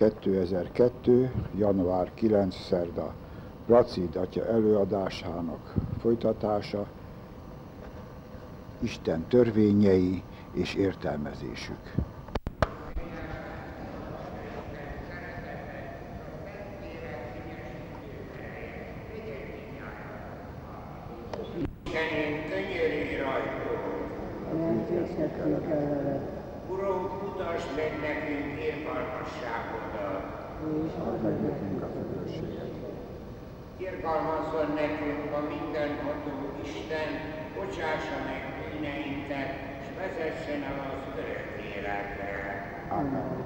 2002. január 9. szerda Racid atya előadásának folytatása, Isten törvényei és értelmezésük. Irgalmazzon nekünk a mindenható Isten, bocsássa meg bűneinket, és vezessen el az örök életre. Amen.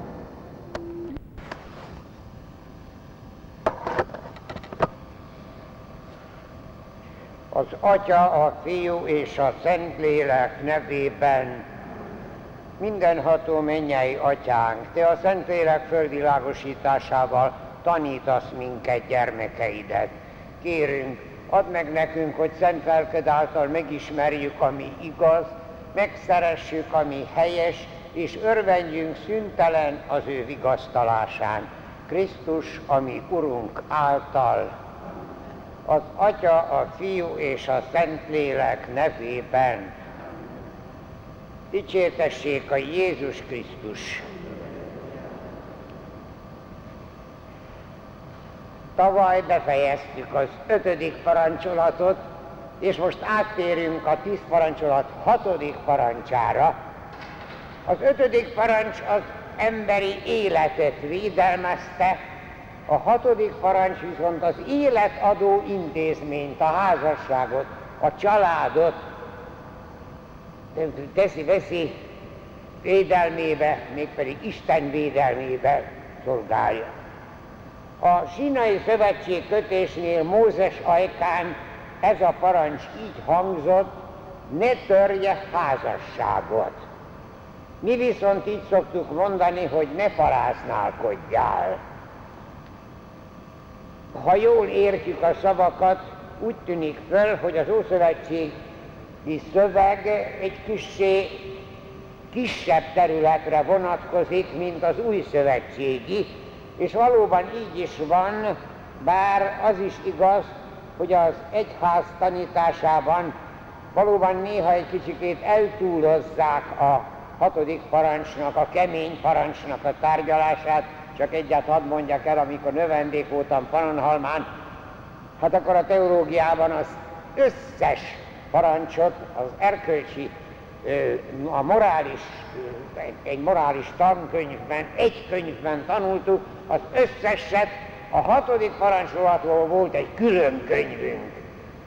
Az Atya, a Fiú és a Szentlélek nevében mindenható mennyei Atyánk, Te a Szentlélek fölvilágosításával tanítasz minket gyermekeidet. Kérünk, add meg nekünk, hogy szent lelked által megismerjük, ami igaz, megszeressük, ami helyes, és örvendjünk szüntelen az ő vigasztalásán. Krisztus, ami Urunk által, az Atya, a Fiú és a Szentlélek nevében. Dicsértessék a Jézus Krisztus! Tavaly befejeztük az ötödik parancsolatot, és most áttérünk a tíz parancsolat hatodik parancsára. Az ötödik parancs az emberi életet védelmezte, a hatodik parancs viszont az életadó intézményt, a házasságot, a családot teszi, veszi védelmébe, mégpedig Isten védelmébe szolgálja. A sínai szövetség kötésnél Mózes ajkán ez a parancs így hangzott, ne törje házasságot. Mi viszont így szoktuk mondani, hogy ne paráználkodjál. Ha jól értjük a szavakat, úgy tűnik föl, hogy az Ószövetségi szöveg egy kissé kisebb területre vonatkozik, mint az új szövetségi, és valóban így is van, bár az is igaz, hogy az egyház tanításában valóban néha egy kicsikét eltúlozzák a hatodik parancsnak, a kemény parancsnak a tárgyalását, csak egyet hadd mondjak el, amikor növendék voltam Panonhalmán, hát akkor a teológiában az összes parancsot, az erkölcsi a morális, egy morális tankönyvben, egy könyvben tanultuk, az összeset, a hatodik parancsolatról volt egy külön könyvünk.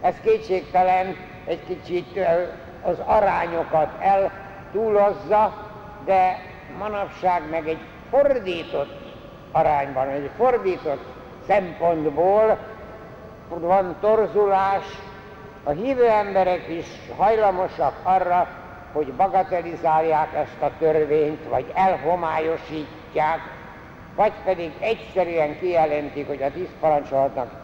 Ez kétségtelen egy kicsit az arányokat eltúlozza, de manapság meg egy fordított arányban, egy fordított szempontból van torzulás, a hívő emberek is hajlamosak arra, hogy bagatelizálják ezt a törvényt, vagy elhomályosítják, vagy pedig egyszerűen kijelentik, hogy a tíz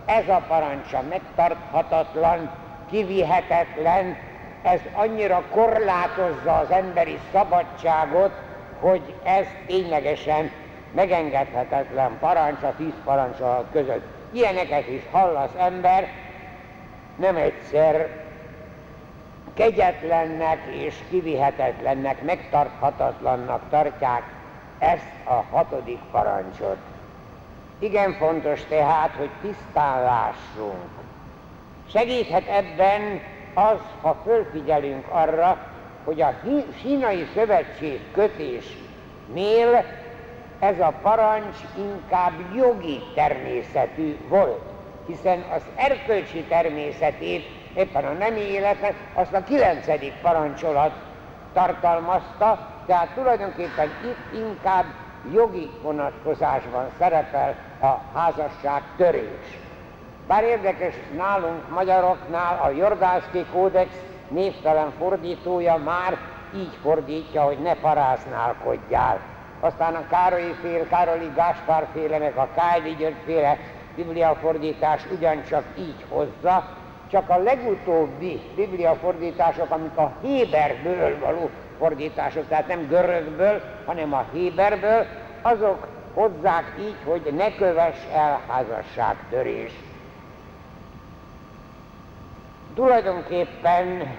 ez a parancsa megtarthatatlan, kivihetetlen, ez annyira korlátozza az emberi szabadságot, hogy ez ténylegesen megengedhetetlen parancs a tíz parancsolat között. Ilyeneket is hall az ember, nem egyszer kegyetlennek és kivihetetlennek, megtarthatatlannak tartják ezt a hatodik parancsot. Igen fontos tehát, hogy tisztán lássunk. Segíthet ebben az, ha fölfigyelünk arra, hogy a sínai szövetség kötésnél ez a parancs inkább jogi természetű volt, hiszen az erkölcsi természetét éppen a nemi életnek, azt a kilencedik parancsolat tartalmazta, tehát tulajdonképpen itt inkább jogi vonatkozásban szerepel a házasság törés. Bár érdekes, nálunk magyaroknál a Jordánszki kódex névtelen fordítója már így fordítja, hogy ne paráználkodjál. Aztán a Károlyi fél, Károli Gáspár féle, meg a Kájli György féle bibliafordítás ugyancsak így hozza, csak a legutóbbi bibliafordítások, amik a Héberből való fordítások, tehát nem görögből, hanem a Héberből, azok hozzák így, hogy ne kövess el házasságtörés. Tulajdonképpen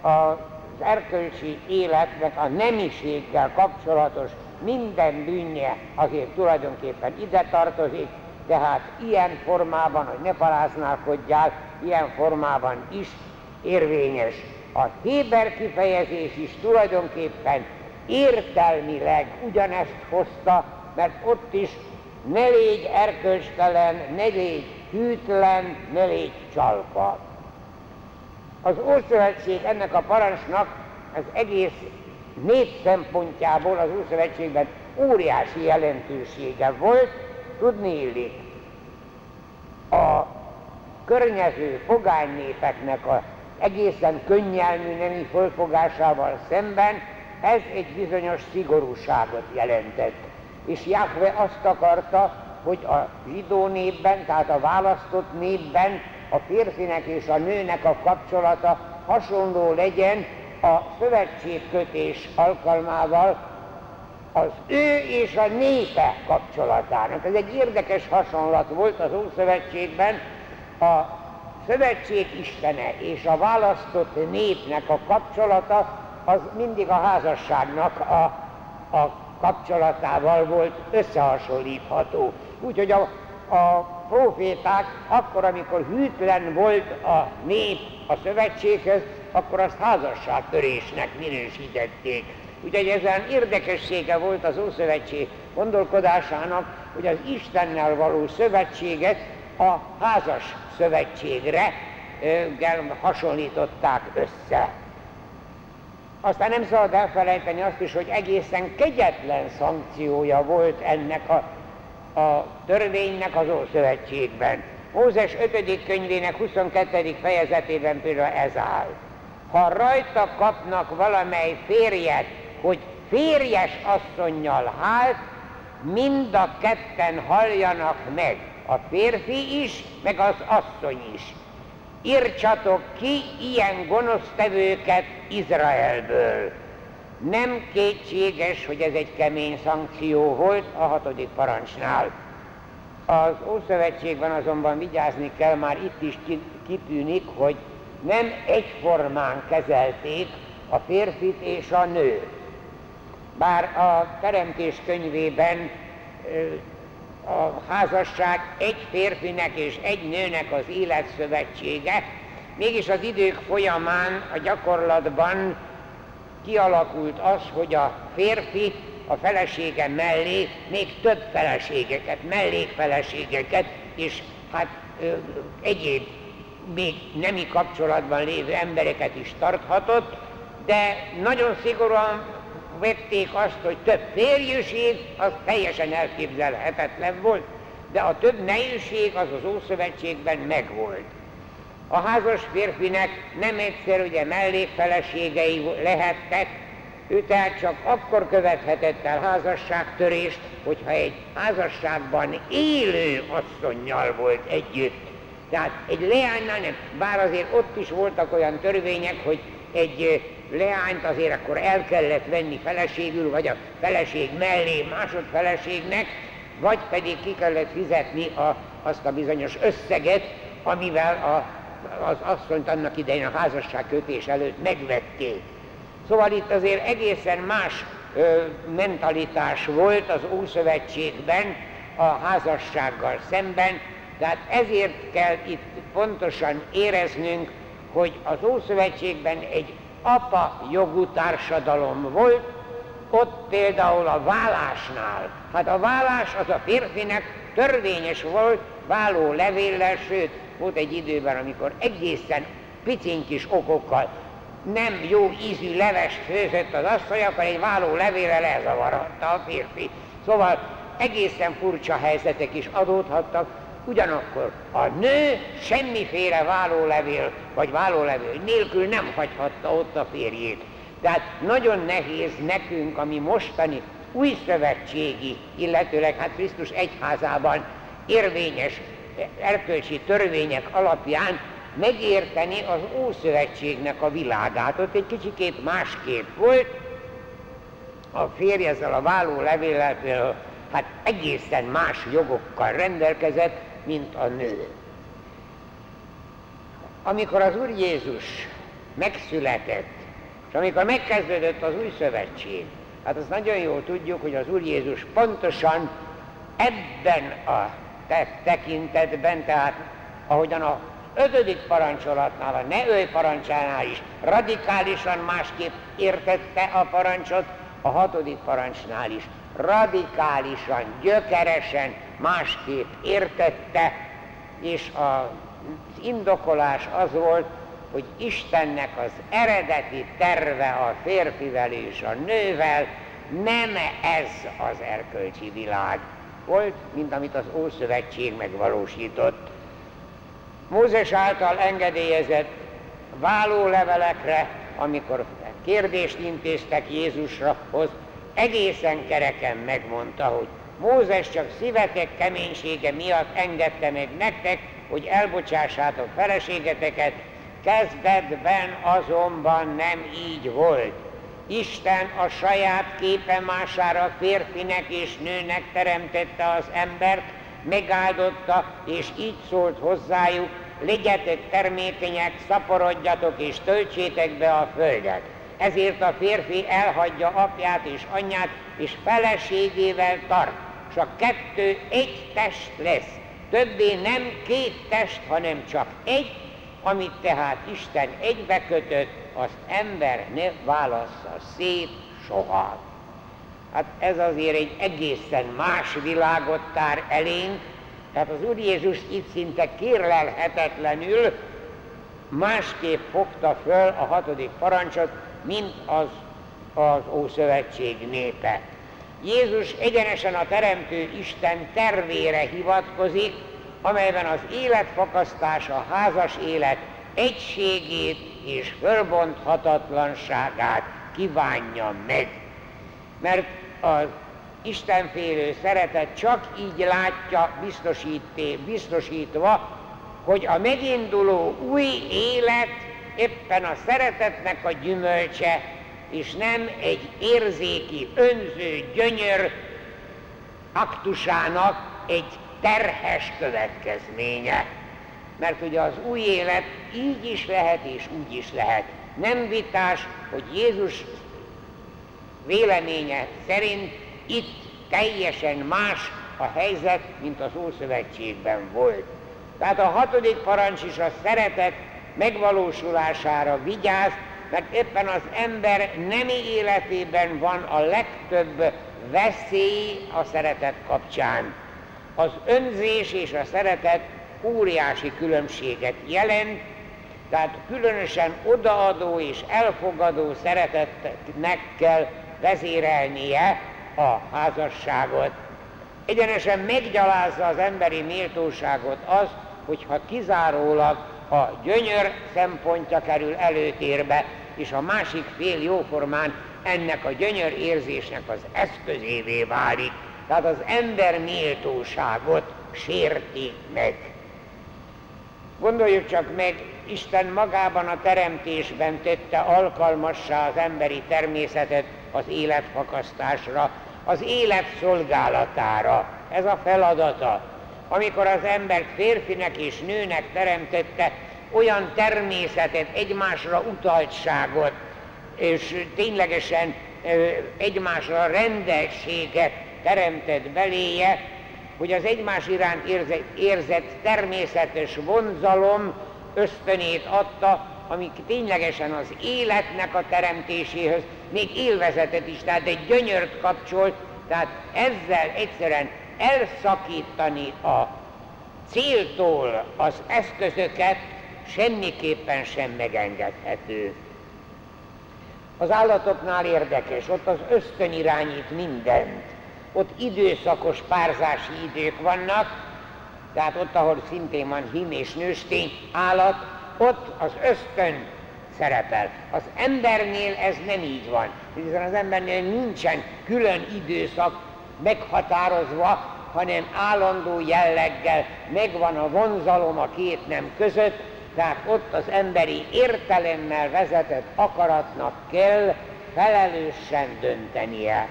az erkölcsi életnek a nemiséggel kapcsolatos minden bűnje azért tulajdonképpen ide tartozik, tehát ilyen formában, hogy ne paráználkodjál, ilyen formában is érvényes. A Héber kifejezés is tulajdonképpen értelmileg ugyanezt hozta, mert ott is ne légy erkölcstelen, ne légy hűtlen, ne légy csalpa. Az Ószövetség ennek a parancsnak az egész nép szempontjából az Ószövetségben óriási jelentősége volt, tudni illik. A környező pogány népeknek a egészen könnyelmű nemi fölfogásával szemben ez egy bizonyos szigorúságot jelentett. És Jahve azt akarta, hogy a zsidó népben, tehát a választott népben a férfinek és a nőnek a kapcsolata hasonló legyen a szövetségkötés alkalmával az ő és a népe kapcsolatának. Ez egy érdekes hasonlat volt az Ószövetségben, a szövetség istene és a választott népnek a kapcsolata az mindig a házasságnak a, a kapcsolatával volt összehasonlítható. Úgyhogy a, a proféták akkor, amikor hűtlen volt a nép a szövetséghez, akkor azt házasságtörésnek minősítették. Úgyhogy ezen érdekessége volt az Ószövetség gondolkodásának, hogy az Istennel való szövetséget a házas szövetségre hasonlították össze. Aztán nem szabad elfelejteni azt is, hogy egészen kegyetlen szankciója volt ennek a, a törvénynek az Ószövetségben. Mózes 5. könyvének 22. fejezetében például ez áll. Ha rajta kapnak valamely férjet, hogy férjes asszonynal hált, mind a ketten halljanak meg, a férfi is, meg az asszony is írtsatok ki ilyen gonosztevőket Izraelből. Nem kétséges, hogy ez egy kemény szankció volt a hatodik parancsnál. Az Ószövetségben azonban vigyázni kell, már itt is kitűnik, hogy nem egyformán kezelték a férfit és a nőt. Bár a Teremtés könyvében a házasság egy férfinek és egy nőnek az életszövetsége, mégis az idők folyamán a gyakorlatban kialakult az, hogy a férfi a felesége mellé még több feleségeket, mellékfeleségeket, és hát ö, egyéb még nemi kapcsolatban lévő embereket is tarthatott, de nagyon szigorúan vették azt, hogy több férjűség, az teljesen elképzelhetetlen volt, de a több nejűség az az Ószövetségben megvolt. A házas férfinek nem egyszer ugye mellékfeleségei lehettek, ő tehát csak akkor követhetett el házasságtörést, hogyha egy házasságban élő asszonynal volt együtt. Tehát egy leánynál nem, bár azért ott is voltak olyan törvények, hogy egy leányt azért akkor el kellett venni feleségül, vagy a feleség mellé másodfeleségnek, vagy pedig ki kellett fizetni a, azt a bizonyos összeget, amivel a, az asszonyt annak idején a házasságkötés előtt megvették. Szóval itt azért egészen más ö, mentalitás volt az Ószövetségben a házassággal szemben, tehát ezért kell itt pontosan éreznünk, hogy az Ószövetségben egy apa jogú társadalom volt, ott például a vállásnál, hát a vállás az a férfinek törvényes volt, váló levéllel, sőt, volt egy időben, amikor egészen picin kis okokkal nem jó ízű levest főzött az asszony, akkor egy váló levélre lezavarodta a férfi. Szóval egészen furcsa helyzetek is adódhattak, Ugyanakkor a nő semmiféle vállólevél vagy vállólevél nélkül nem hagyhatta ott a férjét. Tehát nagyon nehéz nekünk, ami mostani új szövetségi, illetőleg hát Krisztus egyházában érvényes erkölcsi törvények alapján megérteni az Ószövetségnek a világát. Ott egy kicsikét másképp volt, a férj ezzel a válló levéllel hát egészen más jogokkal rendelkezett, mint a nő. Amikor az Úr Jézus megszületett, és amikor megkezdődött az új szövetség, hát azt nagyon jól tudjuk, hogy az Úr Jézus pontosan ebben a tekintetben, tehát ahogyan a ötödik parancsolatnál, a ne ölj parancsánál is radikálisan másképp értette a parancsot, a hatodik parancsnál is radikálisan, gyökeresen másképp értette, és a indokolás az volt, hogy Istennek az eredeti terve a férfivel és a nővel nem ez az erkölcsi világ volt, mint amit az Ószövetség megvalósított. Mózes által engedélyezett vállólevelekre, amikor kérdést intéztek Jézusrahoz, egészen kereken megmondta, hogy Mózes csak szívetek keménysége miatt engedte meg nektek, hogy elbocsássátok feleségeteket, kezdetben azonban nem így volt. Isten a saját képe mására férfinek és nőnek teremtette az embert, megáldotta, és így szólt hozzájuk, legyetek termékenyek, szaporodjatok és töltsétek be a földet. Ezért a férfi elhagyja apját és anyját, és feleségével tart, és a kettő egy test lesz. Többé nem két test, hanem csak egy, amit tehát Isten egybe kötött, azt ember ne válassza szét soha. Hát ez azért egy egészen más világot tár elénk, tehát az Úr Jézus itt szinte kérlelhetetlenül másképp fogta föl a hatodik parancsot, mint az, az Ószövetség népe. Jézus egyenesen a Teremtő Isten tervére hivatkozik, amelyben az életfakasztás, a házas élet egységét és fölbonthatatlanságát kívánja meg. Mert az Istenfélő szeretet csak így látja biztosítva, hogy a meginduló új élet éppen a szeretetnek a gyümölcse, és nem egy érzéki, önző gyönyör aktusának egy terhes következménye. Mert ugye az új élet így is lehet, és úgy is lehet. Nem vitás, hogy Jézus véleménye szerint itt teljesen más a helyzet, mint az Ószövetségben volt. Tehát a hatodik parancs is a szeretet megvalósulására vigyáz, mert éppen az ember nemi életében van a legtöbb veszély a szeretet kapcsán. Az önzés és a szeretet óriási különbséget jelent, tehát különösen odaadó és elfogadó szeretetnek kell vezérelnie a házasságot. Egyenesen meggyalázza az emberi méltóságot az, hogyha kizárólag a gyönyör szempontja kerül előtérbe, és a másik fél jóformán ennek a gyönyör érzésnek az eszközévé válik. Tehát az ember méltóságot sérti meg. Gondoljuk csak meg, Isten magában a teremtésben tette alkalmassá az emberi természetet az életfakasztásra, az élet szolgálatára. Ez a feladata. Amikor az embert férfinek és nőnek teremtette, olyan természetet, egymásra utaltságot, és ténylegesen egymásra rendelséget teremtett beléje, hogy az egymás iránt érzett, érzett természetes vonzalom ösztönét adta, ami ténylegesen az életnek a teremtéséhez még élvezetet is, tehát egy gyönyört kapcsolt, tehát ezzel egyszerűen elszakítani a céltól az eszközöket semmiképpen sem megengedhető. Az állatoknál érdekes, ott az ösztön irányít mindent. Ott időszakos párzási idők vannak, tehát ott, ahol szintén van hím és nőstény állat, ott az ösztön szerepel. Az embernél ez nem így van, hiszen az embernél nincsen külön időszak meghatározva, hanem állandó jelleggel megvan a vonzalom a két nem között, tehát ott az emberi értelemmel vezetett akaratnak kell felelősen döntenie.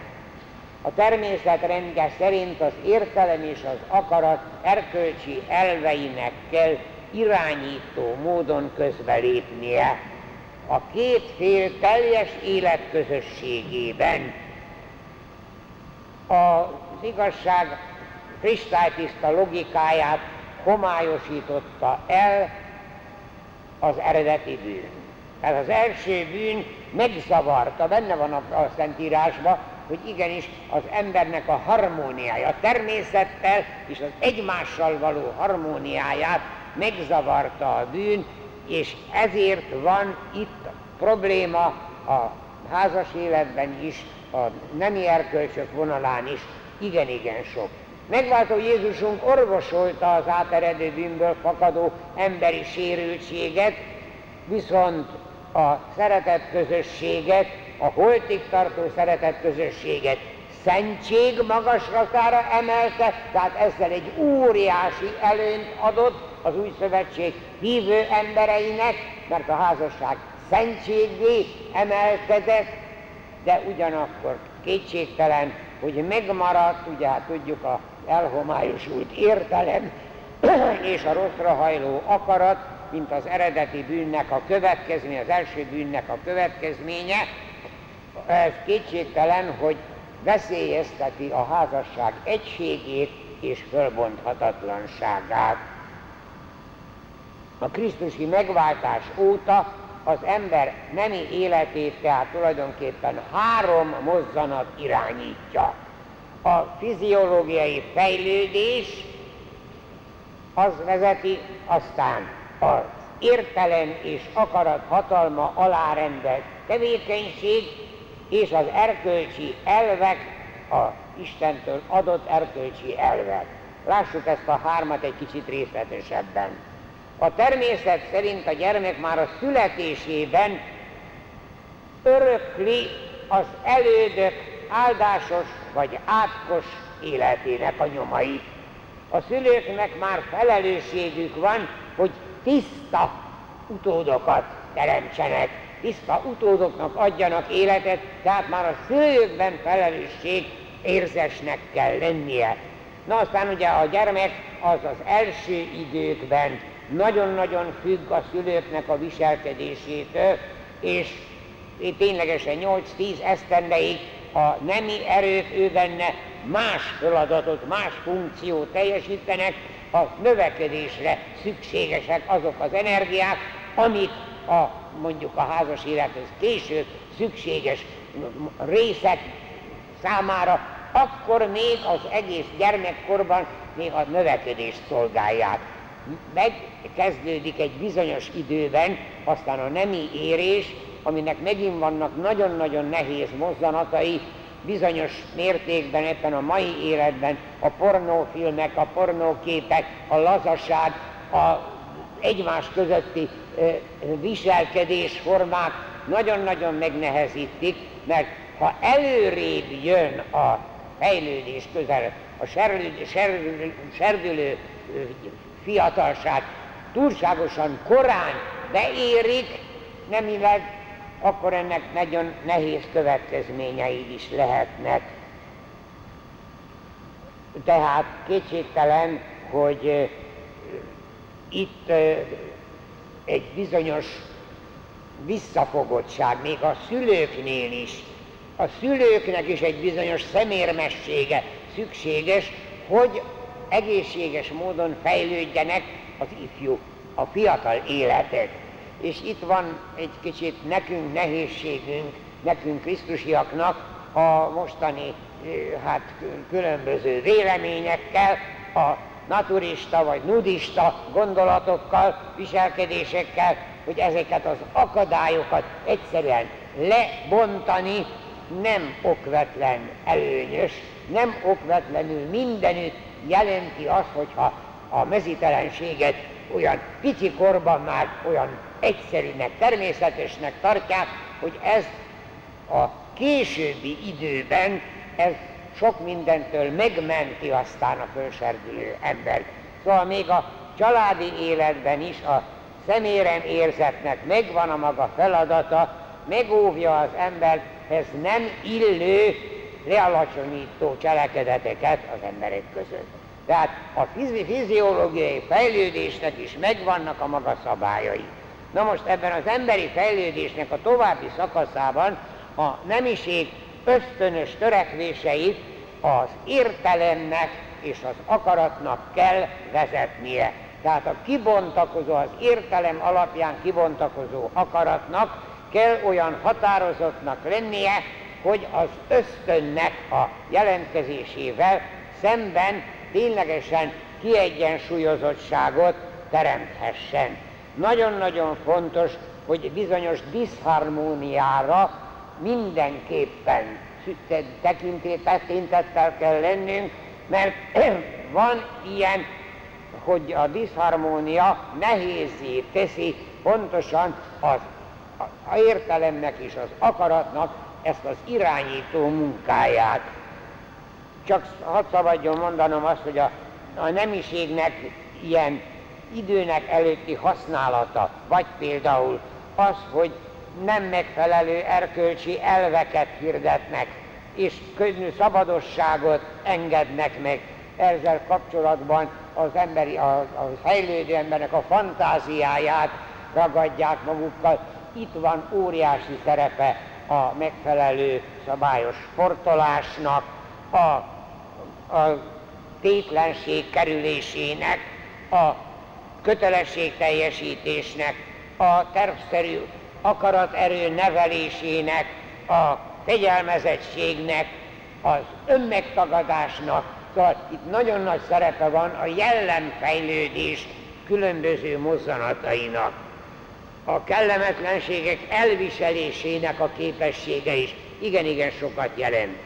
A természet rendje szerint az értelem és az akarat erkölcsi elveinek kell irányító módon közbelépnie a két fél teljes életközösségében. Az igazság kristálytiszta logikáját homályosította el az eredeti bűn. Tehát az első bűn megzavarta, benne van a, a Szentírásban, hogy igenis az embernek a harmóniája, a természettel és az egymással való harmóniáját megzavarta a bűn, és ezért van itt probléma a házas életben is, a nemi erkölcsök vonalán is, igen-igen sok. Megváltó Jézusunk orvosolta az áteredő bűnből fakadó emberi sérültséget, viszont a szeretett közösséget, a holtig tartó szeretett közösséget szentség magasratára emelte, tehát ezzel egy óriási előnyt adott az új szövetség hívő embereinek, mert a házasság szentségé emelkedett, de ugyanakkor kétségtelen, hogy megmaradt, ugye hát tudjuk a elhomályosult értelem és a rosszra hajló akarat, mint az eredeti bűnnek a következménye, az első bűnnek a következménye, ez kétségtelen, hogy veszélyezteti a házasság egységét és fölbonthatatlanságát. A Krisztusi megváltás óta az ember nemi életét tehát tulajdonképpen három mozzanat irányítja. A fiziológiai fejlődés az vezeti, aztán az értelem és akarat hatalma alárendelt tevékenység, és az erkölcsi elvek, a Istentől adott erkölcsi elvek. Lássuk ezt a hármat egy kicsit részletesebben. A természet szerint a gyermek már a születésében örökli az elődök áldásos vagy átkos életének a nyomait. A szülőknek már felelősségük van, hogy tiszta utódokat teremtsenek, tiszta utódoknak adjanak életet, tehát már a szülőkben felelősség érzesnek kell lennie. Na aztán ugye a gyermek az az első időkben nagyon-nagyon függ a szülőknek a viselkedésétől, és ténylegesen 8-10 esztendeig a nemi erők ő benne más feladatot, más funkciót teljesítenek, a növekedésre szükségesek azok az energiák, amik a, mondjuk a házas élethez később szükséges részek számára, akkor még az egész gyermekkorban még a növekedést szolgálják megkezdődik egy bizonyos időben, aztán a nemi érés, aminek megint vannak nagyon-nagyon nehéz mozzanatai, bizonyos mértékben ebben a mai életben a pornófilmek, a pornóképek, a lazaság, a egymás közötti viselkedésformák nagyon-nagyon megnehezítik, mert ha előrébb jön a fejlődés közel, a serdülő, serdülő fiatalság túlságosan korán beérik, nemileg, akkor ennek nagyon nehéz következményei is lehetnek. Tehát kétségtelen, hogy itt egy bizonyos visszafogottság, még a szülőknél is, a szülőknek is egy bizonyos szemérmessége szükséges, hogy egészséges módon fejlődjenek az ifjú, a fiatal életek. És itt van egy kicsit nekünk nehézségünk, nekünk Krisztusiaknak a mostani hát különböző véleményekkel, a naturista vagy nudista gondolatokkal, viselkedésekkel, hogy ezeket az akadályokat egyszerűen lebontani nem okvetlen előnyös, nem okvetlenül mindenütt jelenti azt, hogyha a mezitelenséget olyan pici korban már olyan egyszerűnek, természetesnek tartják, hogy ez a későbbi időben ez sok mindentől megmenti aztán a fölserdülő ember. Szóval még a családi életben is a szemérem érzetnek megvan a maga feladata, megóvja az ember, ez nem illő lealacsonyító cselekedeteket az emberek között. Tehát a fiziológiai fejlődésnek is megvannak a maga szabályai. Na most ebben az emberi fejlődésnek a további szakaszában a nemiség ösztönös törekvéseit az értelemnek és az akaratnak kell vezetnie. Tehát a kibontakozó, az értelem alapján kibontakozó akaratnak kell olyan határozottnak lennie, hogy az ösztönnek a jelentkezésével szemben ténylegesen kiegyensúlyozottságot teremthessen. Nagyon-nagyon fontos, hogy bizonyos diszharmóniára mindenképpen tekintettel kell lennünk, mert van ilyen, hogy a diszharmónia nehézé teszi pontosan az a értelemnek és az akaratnak ezt az irányító munkáját. Csak hadd szabadjon mondanom azt, hogy a, a nemiségnek ilyen időnek előtti használata, vagy például az, hogy nem megfelelő erkölcsi elveket hirdetnek, és könnyű szabadosságot engednek meg. Ezzel kapcsolatban az emberi, a, a fejlődő embernek a fantáziáját ragadják magukkal. Itt van óriási szerepe a megfelelő szabályos sportolásnak, a, a tétlenség kerülésének, a kötelességteljesítésnek, a tervszerű akaraterő nevelésének, a fegyelmezettségnek, az önmegtagadásnak, tehát itt nagyon nagy szerepe van a jellemfejlődés különböző mozzanatainak. A kellemetlenségek elviselésének a képessége is igen-igen sokat jelent.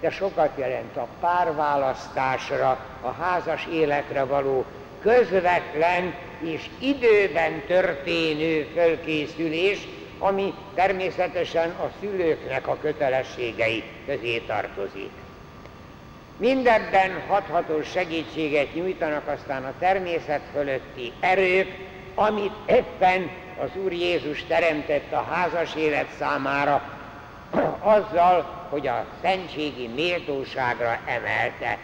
De sokat jelent a párválasztásra, a házas életre való közvetlen és időben történő fölkészülés, ami természetesen a szülőknek a kötelességei közé tartozik. Mindebben hatható segítséget nyújtanak aztán a természet fölötti erők, amit éppen az Úr Jézus teremtett a házas élet számára, azzal, hogy a szentségi méltóságra emelte.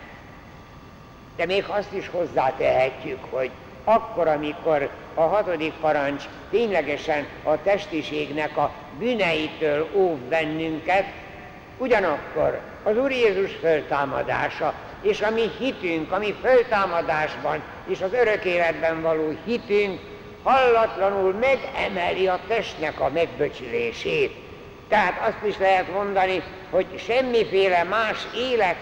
De még azt is hozzátehetjük, hogy akkor, amikor a hatodik parancs ténylegesen a testiségnek a bűneitől óv bennünket, ugyanakkor az Úr Jézus föltámadása, és a mi hitünk, a mi föltámadásban és az örök életben való hitünk hallatlanul megemeli a testnek a megböcsülését. Tehát azt is lehet mondani, hogy semmiféle más élet,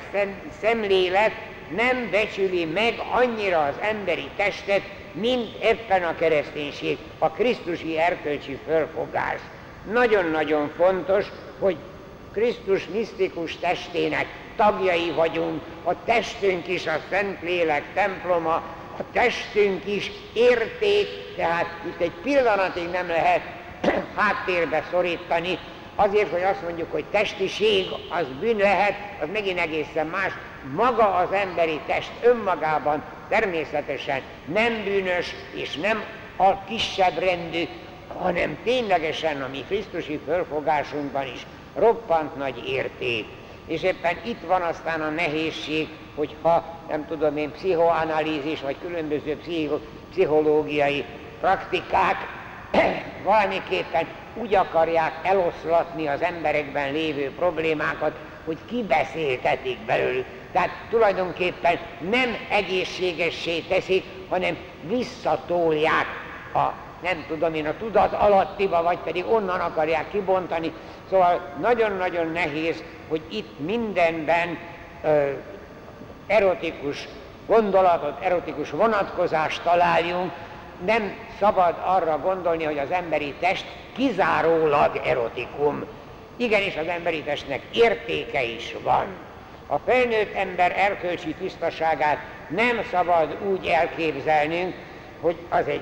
szemlélet nem becsüli meg annyira az emberi testet, mint ebben a kereszténység, a Krisztusi erkölcsi fölfogás. Nagyon-nagyon fontos, hogy Krisztus misztikus testének tagjai vagyunk, a testünk is a Szentlélek temploma, a testünk is érték, tehát itt egy pillanatig nem lehet háttérbe szorítani, azért, hogy azt mondjuk, hogy testiség az bűn lehet, az megint egészen más. Maga az emberi test önmagában természetesen nem bűnös, és nem a kisebb rendű, hanem ténylegesen a mi Krisztusi fölfogásunkban is roppant nagy érték. És éppen itt van aztán a nehézség, hogyha nem tudom én, pszichoanalízis, vagy különböző pszichológiai praktikák valamiképpen úgy akarják eloszlatni az emberekben lévő problémákat, hogy kibeszéltetik belőlük. Tehát tulajdonképpen nem egészségessé teszik, hanem visszatolják a nem tudom én, a tudat alattiba, vagy pedig onnan akarják kibontani. Szóval nagyon-nagyon nehéz, hogy itt mindenben ö, erotikus gondolatot, erotikus vonatkozást találjunk, nem szabad arra gondolni, hogy az emberi test kizárólag erotikum. Igenis az emberi testnek értéke is van. A felnőtt ember erkölcsi tisztaságát nem szabad úgy elképzelnünk, hogy az egy,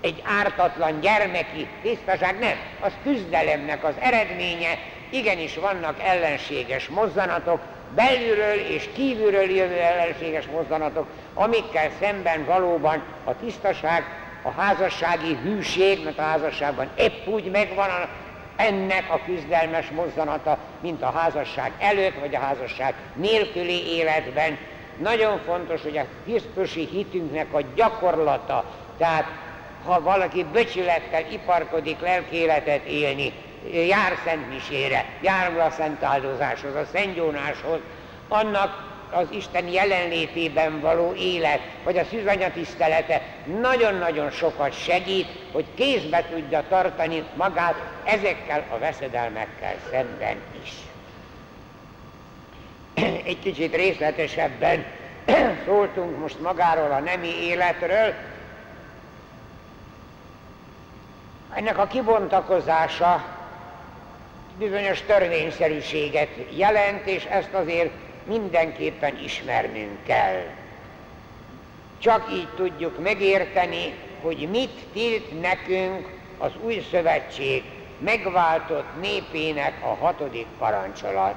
egy ártatlan gyermeki tisztaság, nem. Az küzdelemnek az eredménye, igenis vannak ellenséges mozzanatok, belülről és kívülről jövő ellenséges mozzanatok, amikkel szemben valóban a tisztaság, a házassági hűség, mert a házasságban épp úgy megvan ennek a küzdelmes mozzanata, mint a házasság előtt, vagy a házasság nélküli életben. Nagyon fontos, hogy a Krisztusi hitünknek a gyakorlata, tehát ha valaki becsülettel iparkodik lelkéletet élni, jár Szent Misére, jár a Szent Áldozáshoz, a Szent Jónáshoz, annak az Isten jelenlétében való élet, vagy a szűzanya tisztelete nagyon-nagyon sokat segít, hogy kézbe tudja tartani magát ezekkel a veszedelmekkel szemben is. Egy kicsit részletesebben szóltunk most magáról a nemi életről. Ennek a kibontakozása bizonyos törvényszerűséget jelent, és ezt azért mindenképpen ismernünk kell. Csak így tudjuk megérteni, hogy mit tilt nekünk az új szövetség megváltott népének a hatodik parancsolat.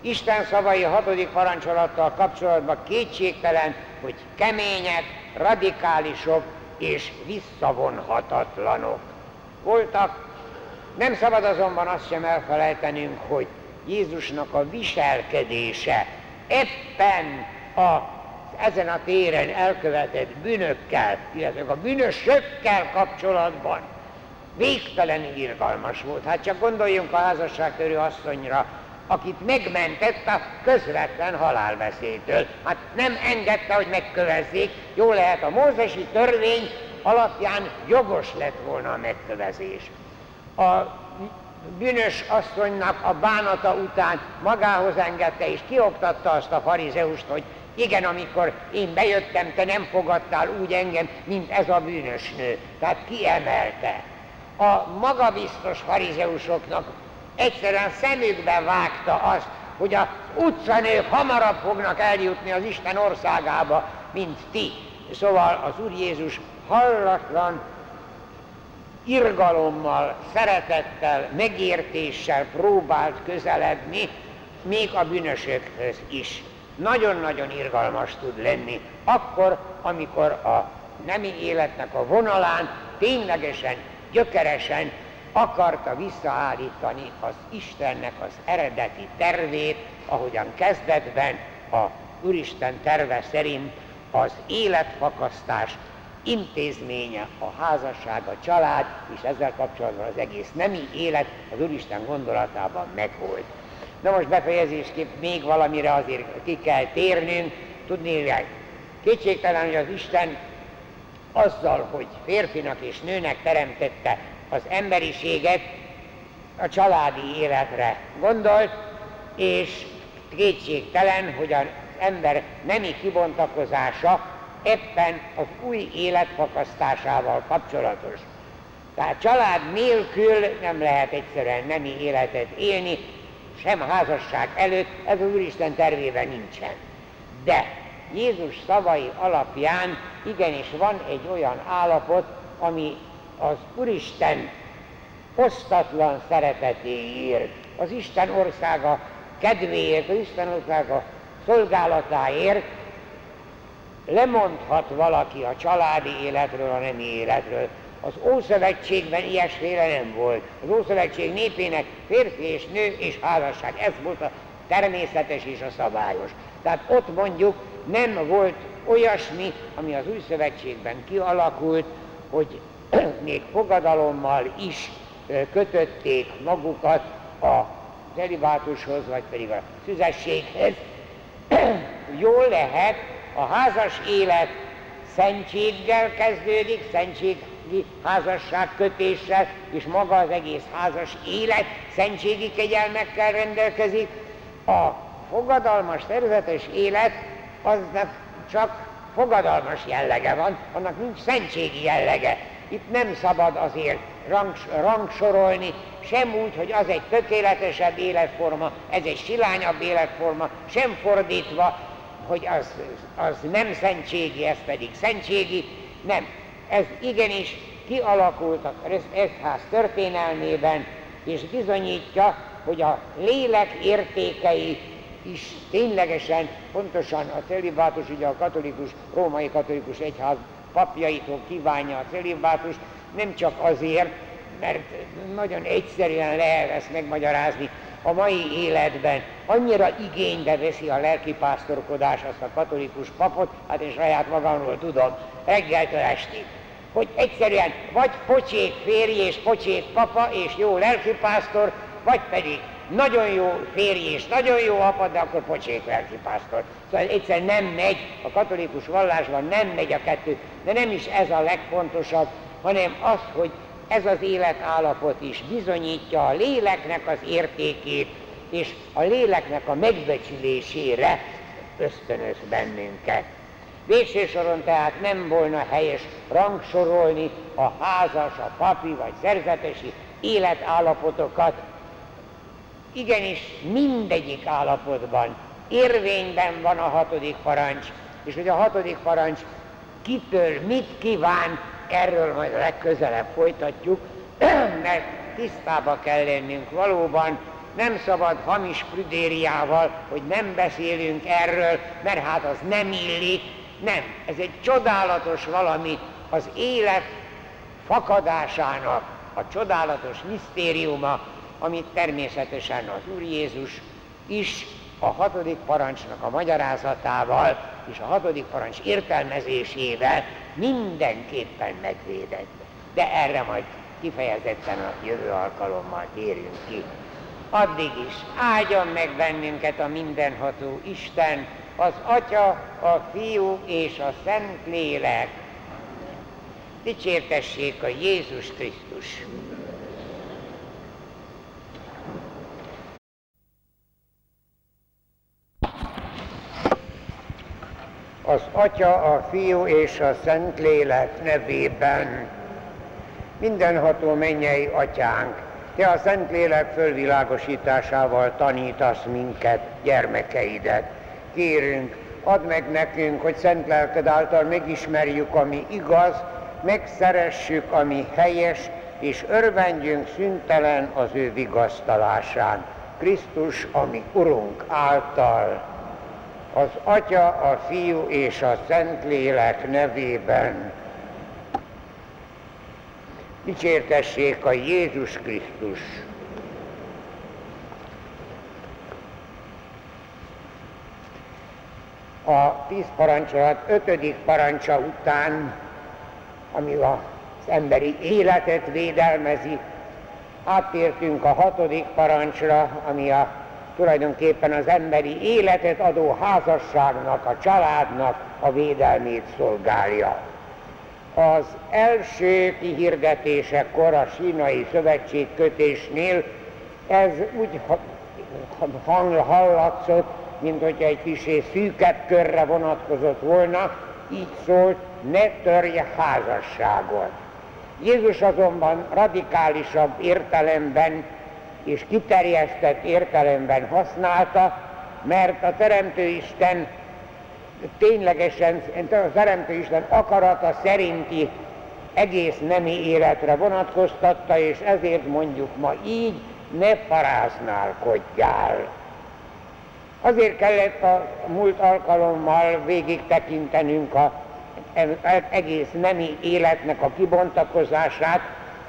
Isten szavai hatodik parancsolattal kapcsolatban kétségtelen, hogy kemények, radikálisok és visszavonhatatlanok voltak. Nem szabad azonban azt sem elfelejtenünk, hogy Jézusnak a viselkedése éppen a ezen a téren elkövetett bűnökkel, illetve a bűnösökkel kapcsolatban végtelenül irgalmas volt. Hát csak gondoljunk a házasságtörő asszonyra, akit megmentett a közvetlen halálveszélytől. Hát nem engedte, hogy megkövezzék. Jó lehet, a mózesi törvény alapján jogos lett volna a megkövezés. A bűnös asszonynak a bánata után magához engedte és kioktatta azt a farizeust, hogy igen, amikor én bejöttem, te nem fogadtál úgy engem, mint ez a bűnös nő. Tehát kiemelte. A magabiztos farizeusoknak egyszerűen szemükbe vágta azt, hogy az utcanők hamarabb fognak eljutni az Isten országába, mint ti. Szóval az Úr Jézus hallatlan irgalommal, szeretettel, megértéssel próbált közeledni, még a bűnösökhöz is. Nagyon-nagyon irgalmas tud lenni, akkor, amikor a nemi életnek a vonalán ténylegesen, gyökeresen akarta visszaállítani az Istennek az eredeti tervét, ahogyan kezdetben a Úristen terve szerint az életfakasztás intézménye, a házasság, a család, és ezzel kapcsolatban az egész nemi élet az Úristen gondolatában megvolt. Na most befejezésképp még valamire azért ki kell térnünk, tudni, hogy kétségtelen, hogy az Isten azzal, hogy férfinak és nőnek teremtette az emberiséget, a családi életre gondolt, és kétségtelen, hogy az ember nemi kibontakozása éppen az új élet fakasztásával kapcsolatos. Tehát család nélkül nem lehet egyszerűen nemi életet élni, sem házasság előtt, ez az Úristen tervében nincsen. De Jézus szavai alapján igenis van egy olyan állapot, ami az Úristen osztatlan szeretetéért, az Isten országa kedvéért, az Isten országa szolgálatáért lemondhat valaki a családi életről, a nemi életről. Az Ószövetségben ilyesféle nem volt. Az Ószövetség népének férfi és nő és házasság. Ez volt a természetes és a szabályos. Tehát ott mondjuk nem volt olyasmi, ami az Új Szövetségben kialakult, hogy még fogadalommal is kötötték magukat a celibátushoz, vagy pedig a szüzességhez. Jól lehet, a házas élet szentséggel kezdődik, szentségi házasság kötéssel, és maga az egész házas élet szentségi kegyelmekkel rendelkezik. A fogadalmas, tervezetes élet aznak csak fogadalmas jellege van, annak nincs szentségi jellege. Itt nem szabad azért rang, rangsorolni, sem úgy, hogy az egy tökéletesebb életforma, ez egy silányabb életforma, sem fordítva, hogy az, az nem szentségi, ez pedig szentségi, nem. Ez igenis kialakult az egyház történelmében, és bizonyítja, hogy a lélek értékei is ténylegesen, pontosan a celibátus, ugye a katolikus, római katolikus egyház papjaitól kívánja a celibátus, nem csak azért, mert nagyon egyszerűen lehet ezt megmagyarázni a mai életben. Annyira igénybe veszi a lelkipásztorkodás azt a katolikus papot, hát én saját magamról tudom, reggeltől estig hogy egyszerűen vagy pocsék férj és pocsék papa és jó lelkipásztor, vagy pedig nagyon jó férj és nagyon jó apa, de akkor pocsék lelkipásztor. Szóval egyszerűen nem megy, a katolikus vallásban nem megy a kettő, de nem is ez a legfontosabb, hanem az, hogy ez az életállapot is bizonyítja a léleknek az értékét, és a léleknek a megbecsülésére ösztönöz bennünket. Végső soron tehát nem volna helyes rangsorolni a házas, a papi vagy szerzetesi életállapotokat. Igenis mindegyik állapotban érvényben van a hatodik parancs, és hogy a hatodik parancs kitől mit kíván, erről majd legközelebb folytatjuk, mert tisztába kell lennünk valóban, nem szabad hamis prüdériával, hogy nem beszélünk erről, mert hát az nem illik, nem, ez egy csodálatos valami az élet fakadásának a csodálatos misztériuma, amit természetesen az Úr Jézus is a hatodik parancsnak a magyarázatával és a hatodik parancs értelmezésével mindenképpen megvédett. De erre majd kifejezetten a jövő alkalommal térünk ki. Addig is áldjon meg bennünket a mindenható Isten, az Atya, a Fiú és a Szent Lélek. Dicsértessék a Jézus Krisztus! Az Atya, a Fiú és a Szent Lélek nevében. Mindenható mennyei Atyánk, Te a Szent Lélek fölvilágosításával tanítasz minket, gyermekeidet. Kérünk, add meg nekünk, hogy szent lelked által megismerjük, ami igaz, megszeressük, ami helyes, és örvendjünk szüntelen az ő vigasztalásán. Krisztus, ami Urunk által, az Atya, a Fiú és a Szentlélek nevében. Dicsértessék a Jézus Krisztus! a tíz parancsolat ötödik parancsa után, ami az emberi életet védelmezi, áttértünk a hatodik parancsra, ami a, tulajdonképpen az emberi életet adó házasságnak, a családnak a védelmét szolgálja. Az első kihirdetésekor a sínai szövetségkötésnél ez úgy hallatszott, mint hogyha egy kicsi szűkebb körre vonatkozott volna, így szólt, ne törje házasságot. Jézus azonban radikálisabb értelemben és kiterjesztett értelemben használta, mert a Teremtő Isten ténylegesen, a Teremtő Isten akarata szerinti egész nemi életre vonatkoztatta, és ezért mondjuk ma így, ne paráználkodjál. Azért kellett a múlt alkalommal végig tekintenünk a egész nemi életnek a kibontakozását,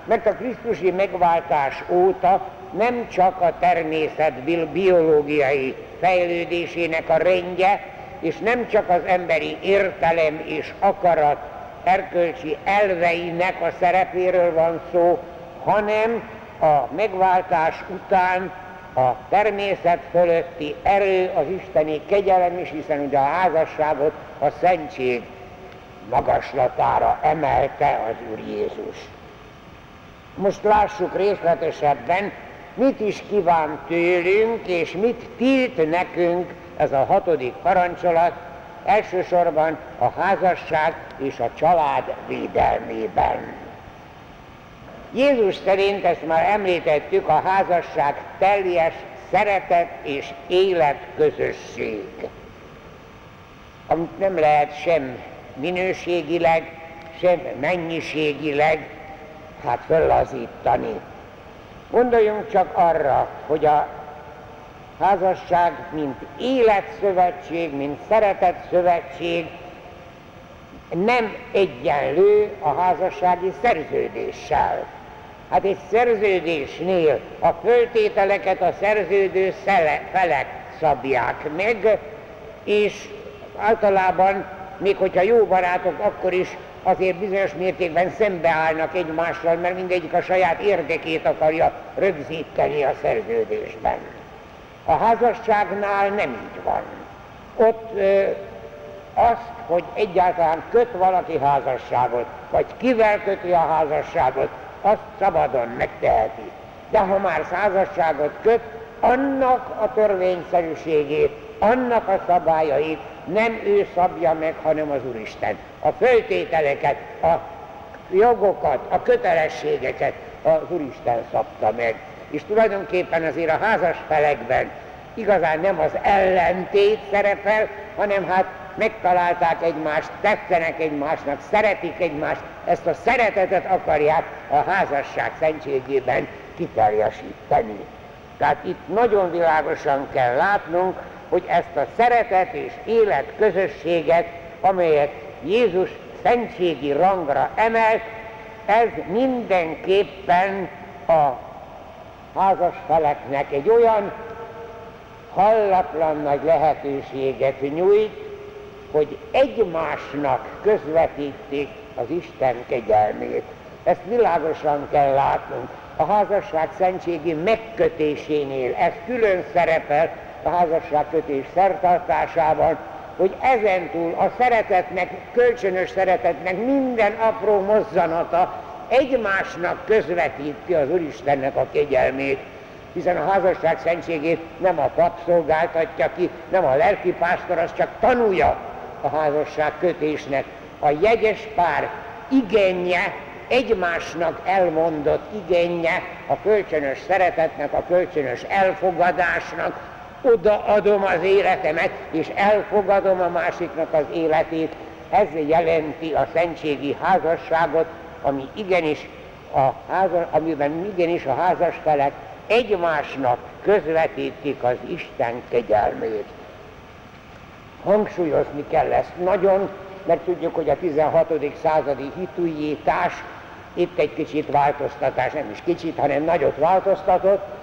mert a Krisztusi megváltás óta nem csak a természet biológiai fejlődésének a rendje, és nem csak az emberi értelem és akarat erkölcsi elveinek a szerepéről van szó, hanem a megváltás után a természet fölötti erő, az isteni kegyelem is, hiszen ugye a házasságot a szentség magaslatára emelte az Úr Jézus. Most lássuk részletesebben, mit is kíván tőlünk, és mit tilt nekünk ez a hatodik parancsolat, elsősorban a házasság és a család védelmében. Jézus szerint, ezt már említettük, a házasság teljes szeretet és életközösség, amit nem lehet sem minőségileg, sem mennyiségileg hát föllazítani. Gondoljunk csak arra, hogy a házasság, mint életszövetség, mint szeretett szövetség nem egyenlő a házassági szerződéssel. Hát egy szerződésnél a föltételeket a szerződő szele, felek szabják meg, és általában, még hogyha jó barátok, akkor is azért bizonyos mértékben szembeállnak egymással, mert mindegyik a saját érdekét akarja rögzíteni a szerződésben. A házasságnál nem így van. Ott ö, azt, hogy egyáltalán köt valaki házasságot, vagy kivel köti a házasságot, azt szabadon megteheti. De ha már házasságot köt, annak a törvényszerűségét, annak a szabályait nem ő szabja meg, hanem az Úristen. A föltételeket, a jogokat, a kötelességeket az Úristen szabta meg. És tulajdonképpen azért a házas felekben igazán nem az ellentét szerepel, hanem hát megtalálták egymást, tetszenek egymásnak, szeretik egymást, ezt a szeretetet akarják a házasság szentségében kiteljesíteni. Tehát itt nagyon világosan kell látnunk, hogy ezt a szeretet és élet közösséget, amelyet Jézus szentségi rangra emelt, ez mindenképpen a házas feleknek egy olyan hallatlan nagy lehetőséget nyújt, hogy egymásnak közvetítik az Isten kegyelmét. Ezt világosan kell látnunk. A házasság szentségi megkötésénél ez külön szerepel a házasságkötés szertartásában, hogy ezentúl a szeretetnek, kölcsönös szeretetnek minden apró mozzanata egymásnak közvetíti az Úristennek a kegyelmét, hiszen a házasság szentségét nem a pap szolgáltatja ki, nem a lelkipásztor, az csak tanulja a házasság kötésnek. A jegyes pár igenje, egymásnak elmondott igenje a kölcsönös szeretetnek, a kölcsönös elfogadásnak, odaadom az életemet, és elfogadom a másiknak az életét. Ez jelenti a szentségi házasságot, ami igenis a házas, amiben igenis a házas felek egymásnak közvetítik az Isten kegyelmét. Hangsúlyozni kell ezt nagyon, mert tudjuk, hogy a 16. századi hitújítás itt egy kicsit változtatás, nem is kicsit, hanem nagyot változtatott,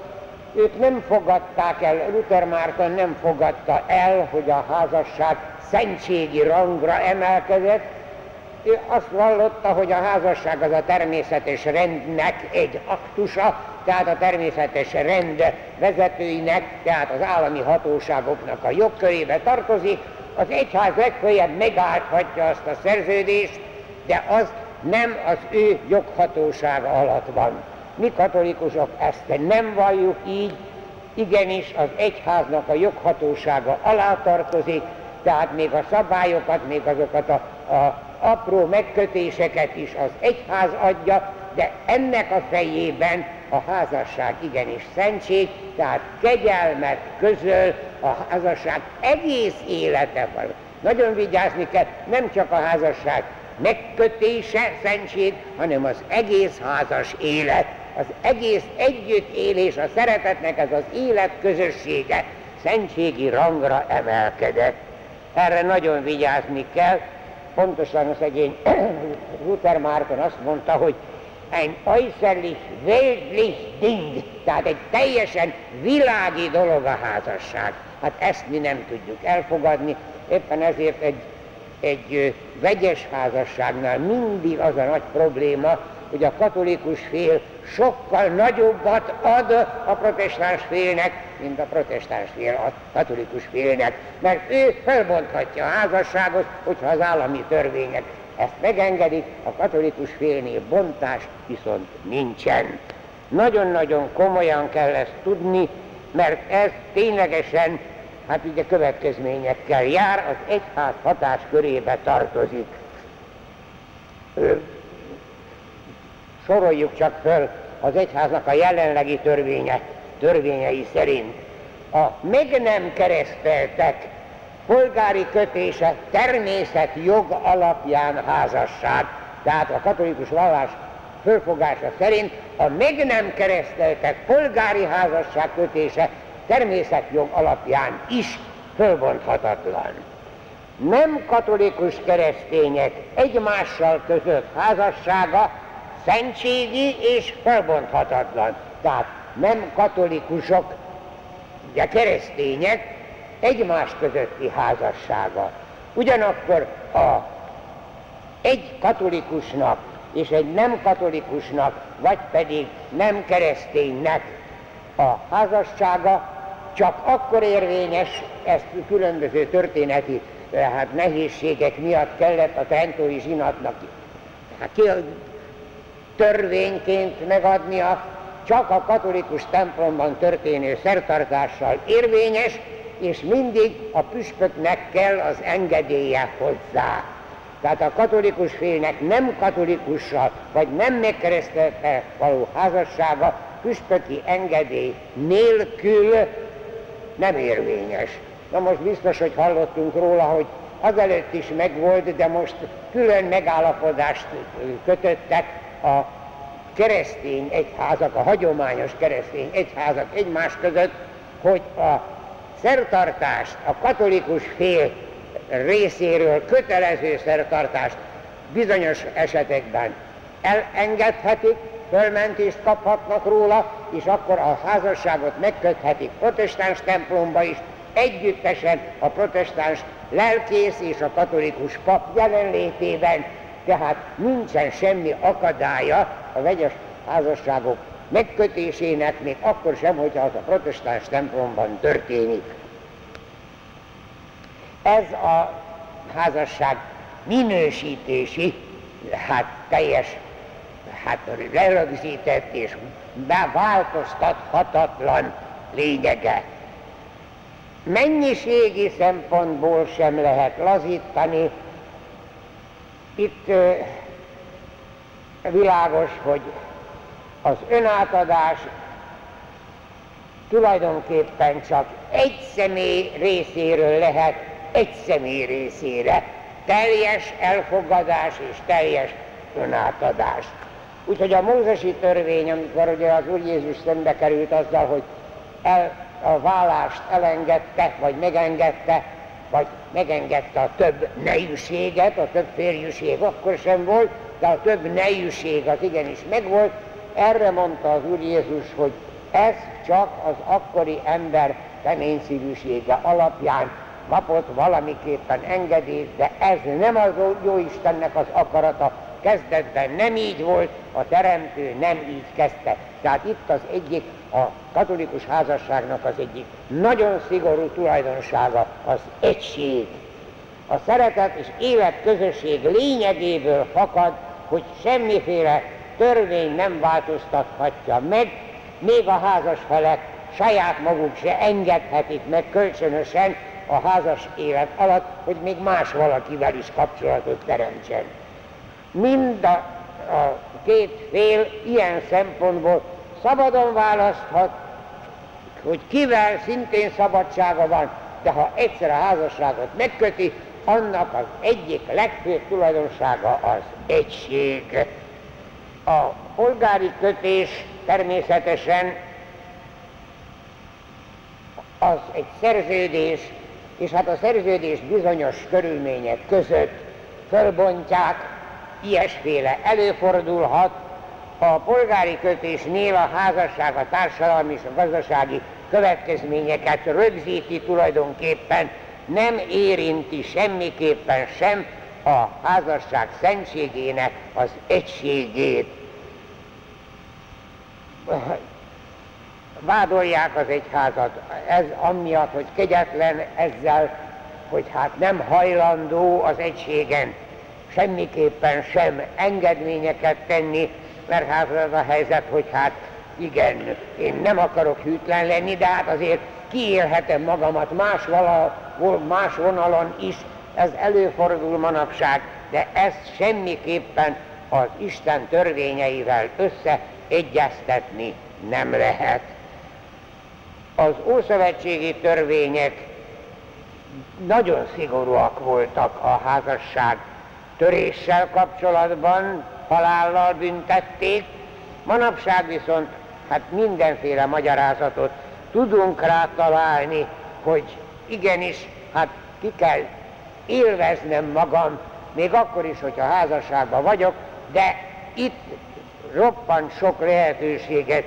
ők nem fogadták el, Luther Márton nem fogadta el, hogy a házasság szentségi rangra emelkedett, ő azt vallotta, hogy a házasság az a természetes rendnek egy aktusa, tehát a természetes rend vezetőinek, tehát az állami hatóságoknak a jogkörébe tartozik, az egyház legfeljebb megállhatja azt a szerződést, de az nem az ő joghatósága alatt van. Mi katolikusok ezt nem valljuk így, igenis az egyháznak a joghatósága alá tartozik, tehát még a szabályokat, még azokat a, a apró megkötéseket is az egyház adja, de ennek a fejében a házasság igenis szentség, tehát kegyelmet közöl a házasság egész élete van. Nagyon vigyázni kell, nem csak a házasság megkötése szentség, hanem az egész házas élet az egész együttélés, a szeretetnek ez az élet közössége szentségi rangra emelkedett. Erre nagyon vigyázni kell. Pontosan a szegény Luther Márton azt mondta, hogy ein äußerlich weltlich Ding, tehát egy teljesen világi dolog a házasság. Hát ezt mi nem tudjuk elfogadni, éppen ezért egy, egy vegyes házasságnál mindig az a nagy probléma, hogy a katolikus fél sokkal nagyobbat ad a protestáns félnek, mint a protestáns fél a katolikus félnek, mert ő felbonthatja a házasságot, hogyha az állami törvények ezt megengedik, a katolikus félnél bontás viszont nincsen. Nagyon-nagyon komolyan kell ezt tudni, mert ez ténylegesen, hát ugye következményekkel jár, az egyház hatás körébe tartozik soroljuk csak föl az egyháznak a jelenlegi törvénye, törvényei szerint. A meg nem kereszteltek polgári kötése természet jog alapján házasság. Tehát a katolikus vallás fölfogása szerint a meg nem kereszteltek polgári házasság kötése természetjog alapján is fölbonthatatlan. Nem katolikus keresztények egymással között házassága szentségi és felbonthatatlan. Tehát nem katolikusok, ugye keresztények egymás közötti házassága. Ugyanakkor a egy katolikusnak és egy nem katolikusnak, vagy pedig nem kereszténynek a házassága csak akkor érvényes, ezt különböző történeti hát nehézségek miatt kellett a Trentói zsinatnak hát ki, törvényként megadnia, csak a katolikus templomban történő szertartással érvényes, és mindig a püspöknek kell az engedélye hozzá. Tehát a katolikus félnek nem katolikussal, vagy nem megkeresztelte való házassága püspöki engedély nélkül nem érvényes. Na most biztos, hogy hallottunk róla, hogy azelőtt is megvolt, de most külön megállapodást kötöttek a keresztény egyházak, a hagyományos keresztény egyházak egymás között, hogy a szertartást a katolikus fél részéről kötelező szertartást bizonyos esetekben elengedhetik, fölmentést kaphatnak róla, és akkor a házasságot megköthetik protestáns templomba is, együttesen a protestáns lelkész és a katolikus pap jelenlétében, tehát nincsen semmi akadálya a vegyes házasságok megkötésének, még akkor sem, hogyha az a protestáns templomban történik. Ez a házasság minősítési, hát teljes, hát lerögzített és beváltoztathatatlan lényege. Mennyiségi szempontból sem lehet lazítani. Itt világos, hogy az önátadás tulajdonképpen csak egy személy részéről lehet egy személy részére. Teljes elfogadás és teljes önátadás. Úgyhogy a mózesi törvény, amikor ugye az Úr Jézus szembe került azzal, hogy el, a vállást elengedte, vagy megengedte, vagy megengedte a több nejűséget, a több férjűség akkor sem volt, de a több nejűség az igenis megvolt, erre mondta az Úr Jézus, hogy ez csak az akkori ember keményszívűsége alapján kapott valamiképpen engedélyt, de ez nem az jó Istennek az akarata, kezdetben nem így volt, a teremtő nem így kezdte. Tehát itt az egyik, a katolikus házasságnak az egyik nagyon szigorú tulajdonsága az egység. A szeretet és életközösség lényegéből fakad, hogy semmiféle törvény nem változtathatja meg, még a házas felek saját maguk se engedhetik meg kölcsönösen a házas élet alatt, hogy még más valakivel is kapcsolatot teremtsen. Mind a, a két fél ilyen szempontból szabadon választhat, hogy kivel szintén szabadsága van, de ha egyszer a házasságot megköti, annak az egyik legfőbb tulajdonsága az egység. A polgári kötés természetesen az egy szerződés, és hát a szerződés bizonyos körülmények között fölbontják, ilyesféle előfordulhat, a polgári kötésnél a házasság, a társadalmi és a gazdasági következményeket rögzíti tulajdonképpen, nem érinti semmiképpen sem a házasság szentségének az egységét. Vádolják az egyházat, ez amiatt, hogy kegyetlen ezzel, hogy hát nem hajlandó az egységen semmiképpen sem engedményeket tenni, mert hát az a helyzet, hogy hát igen, én nem akarok hűtlen lenni, de hát azért kiélhetem magamat más, vala, más vonalon is, ez előfordul manapság, de ezt semmiképpen az Isten törvényeivel összeegyeztetni nem lehet. Az ószövetségi törvények nagyon szigorúak voltak a házasság töréssel kapcsolatban, halállal büntették, manapság viszont hát mindenféle magyarázatot tudunk rá találni, hogy igenis, hát ki kell élveznem magam, még akkor is, hogyha házasságban vagyok, de itt roppant sok lehetőséget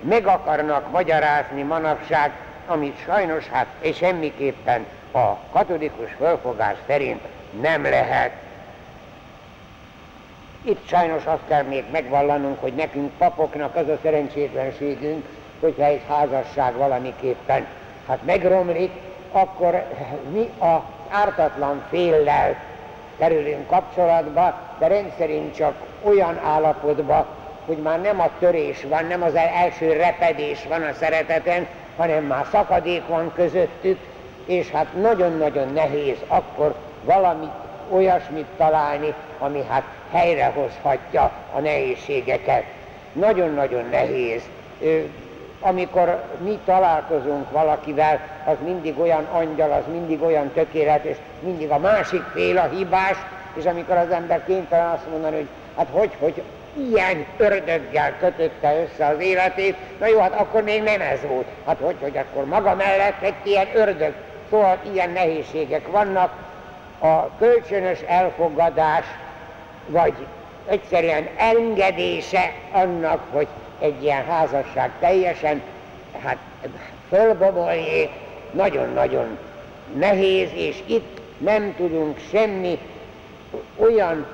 meg akarnak magyarázni manapság, amit sajnos hát és semmiképpen a katolikus fölfogás szerint nem lehet. Itt sajnos azt kell még megvallanunk, hogy nekünk papoknak az a szerencsétlenségünk, hogyha egy házasság valamiképpen hát megromlik, akkor mi a ártatlan féllel kerülünk kapcsolatba, de rendszerint csak olyan állapotba, hogy már nem a törés van, nem az első repedés van a szereteten, hanem már szakadék van közöttük, és hát nagyon-nagyon nehéz akkor valamit, olyasmit találni, ami hát helyrehozhatja a nehézségeket. Nagyon-nagyon nehéz. Amikor mi találkozunk valakivel, az mindig olyan angyal, az mindig olyan tökéletes, mindig a másik fél a hibás, és amikor az ember kénytelen azt mondani, hogy hát hogy, hogy ilyen ördöggel kötötte össze az életét, na jó, hát akkor még nem ez volt. Hát hogy, hogy akkor maga mellett egy ilyen ördög. Szóval ilyen nehézségek vannak. A kölcsönös elfogadás, vagy egyszerűen engedése annak, hogy egy ilyen házasság teljesen hát fölboboljék, nagyon-nagyon nehéz, és itt nem tudunk semmi olyan,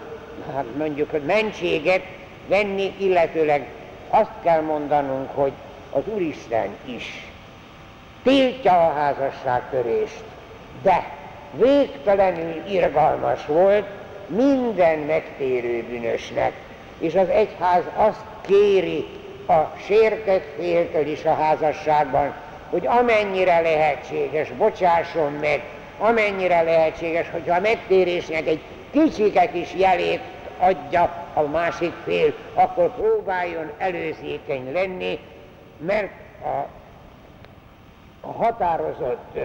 hát mondjuk mentséget venni, illetőleg azt kell mondanunk, hogy az Úristen is tiltja a házasságtörést, de végtelenül irgalmas volt minden megtérő bűnösnek, és az egyház azt kéri a sértett féltől is a házasságban, hogy amennyire lehetséges, bocsásson meg, amennyire lehetséges, hogyha a megtérésnek egy kicsiket is jelét adja a másik fél, akkor próbáljon előzékeny lenni, mert a, a határozott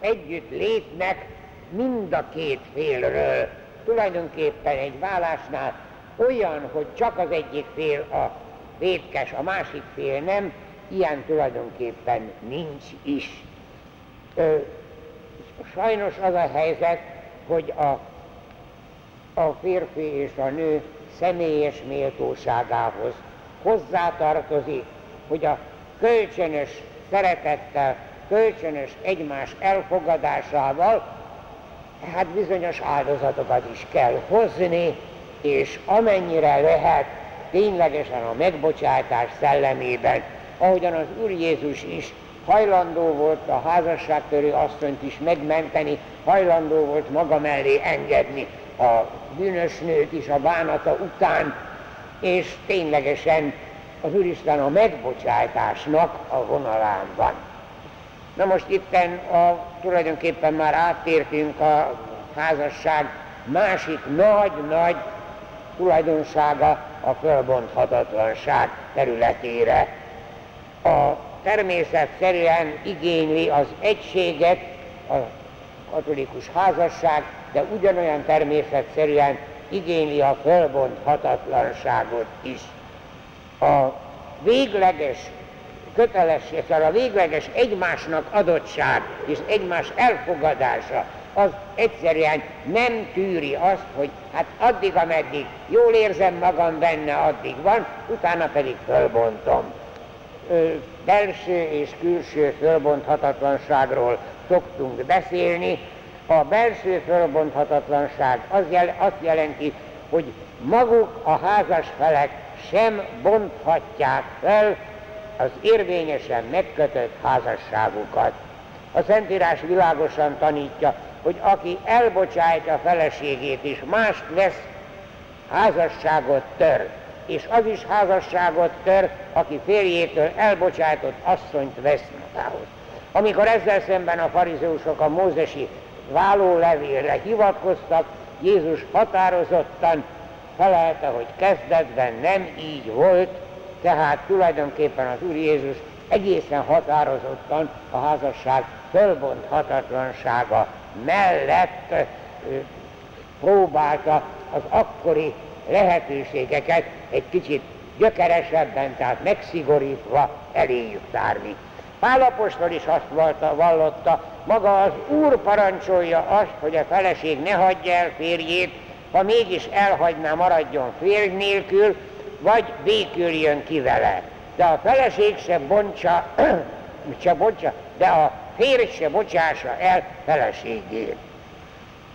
együtt létnek mind a két félről tulajdonképpen egy vállásnál olyan, hogy csak az egyik fél a vétkes, a másik fél nem, ilyen tulajdonképpen nincs is. Ö, sajnos az a helyzet, hogy a a férfi és a nő személyes méltóságához hozzátartozik, hogy a kölcsönös szeretettel, kölcsönös egymás elfogadásával hát bizonyos áldozatokat is kell hozni, és amennyire lehet ténylegesen a megbocsátás szellemében, ahogyan az Úr Jézus is hajlandó volt a házasságtörő asszonyt is megmenteni, hajlandó volt maga mellé engedni a bűnös nőt is a bánata után, és ténylegesen az Úristen a megbocsátásnak a vonalán van. Na most itten a, tulajdonképpen már áttértünk a házasság másik nagy-nagy tulajdonsága a fölbonthatatlanság területére. A természet szerűen igényli az egységet, a katolikus házasság, de ugyanolyan természetszerűen igényli a fölbonthatatlanságot is. A végleges kötelesség, szóval a végleges egymásnak adottság és egymás elfogadása az egyszerűen nem tűri azt, hogy hát addig, ameddig jól érzem magam benne, addig van, utána pedig fölbontom. Ö, belső és külső fölbonthatatlanságról szoktunk beszélni, a belső fölbonthatatlanság az jel, azt jelenti, hogy maguk a házas felek sem bonthatják fel az érvényesen megkötött házasságukat. A Szentírás világosan tanítja, hogy aki elbocsájtja a feleségét és mást vesz, házasságot tör. És az is házasságot tör, aki férjétől elbocsájtott asszonyt vesz magához. Amikor ezzel szemben a farizeusok a mózesi vállólevélre hivatkoztak, Jézus határozottan felelte, hogy kezdetben nem így volt, tehát tulajdonképpen az Úr Jézus egészen határozottan a házasság fölbonthatatlansága mellett próbálta az akkori lehetőségeket egy kicsit gyökeresebben, tehát megszigorítva eléjük tárni. Pálapostól is azt vallotta, maga az Úr parancsolja azt, hogy a feleség ne hagyja el férjét, ha mégis elhagyná, maradjon férj nélkül, vagy béküljön ki vele. De a feleség se bontsa, se bontsa, de a férj se bocsássa el feleségét.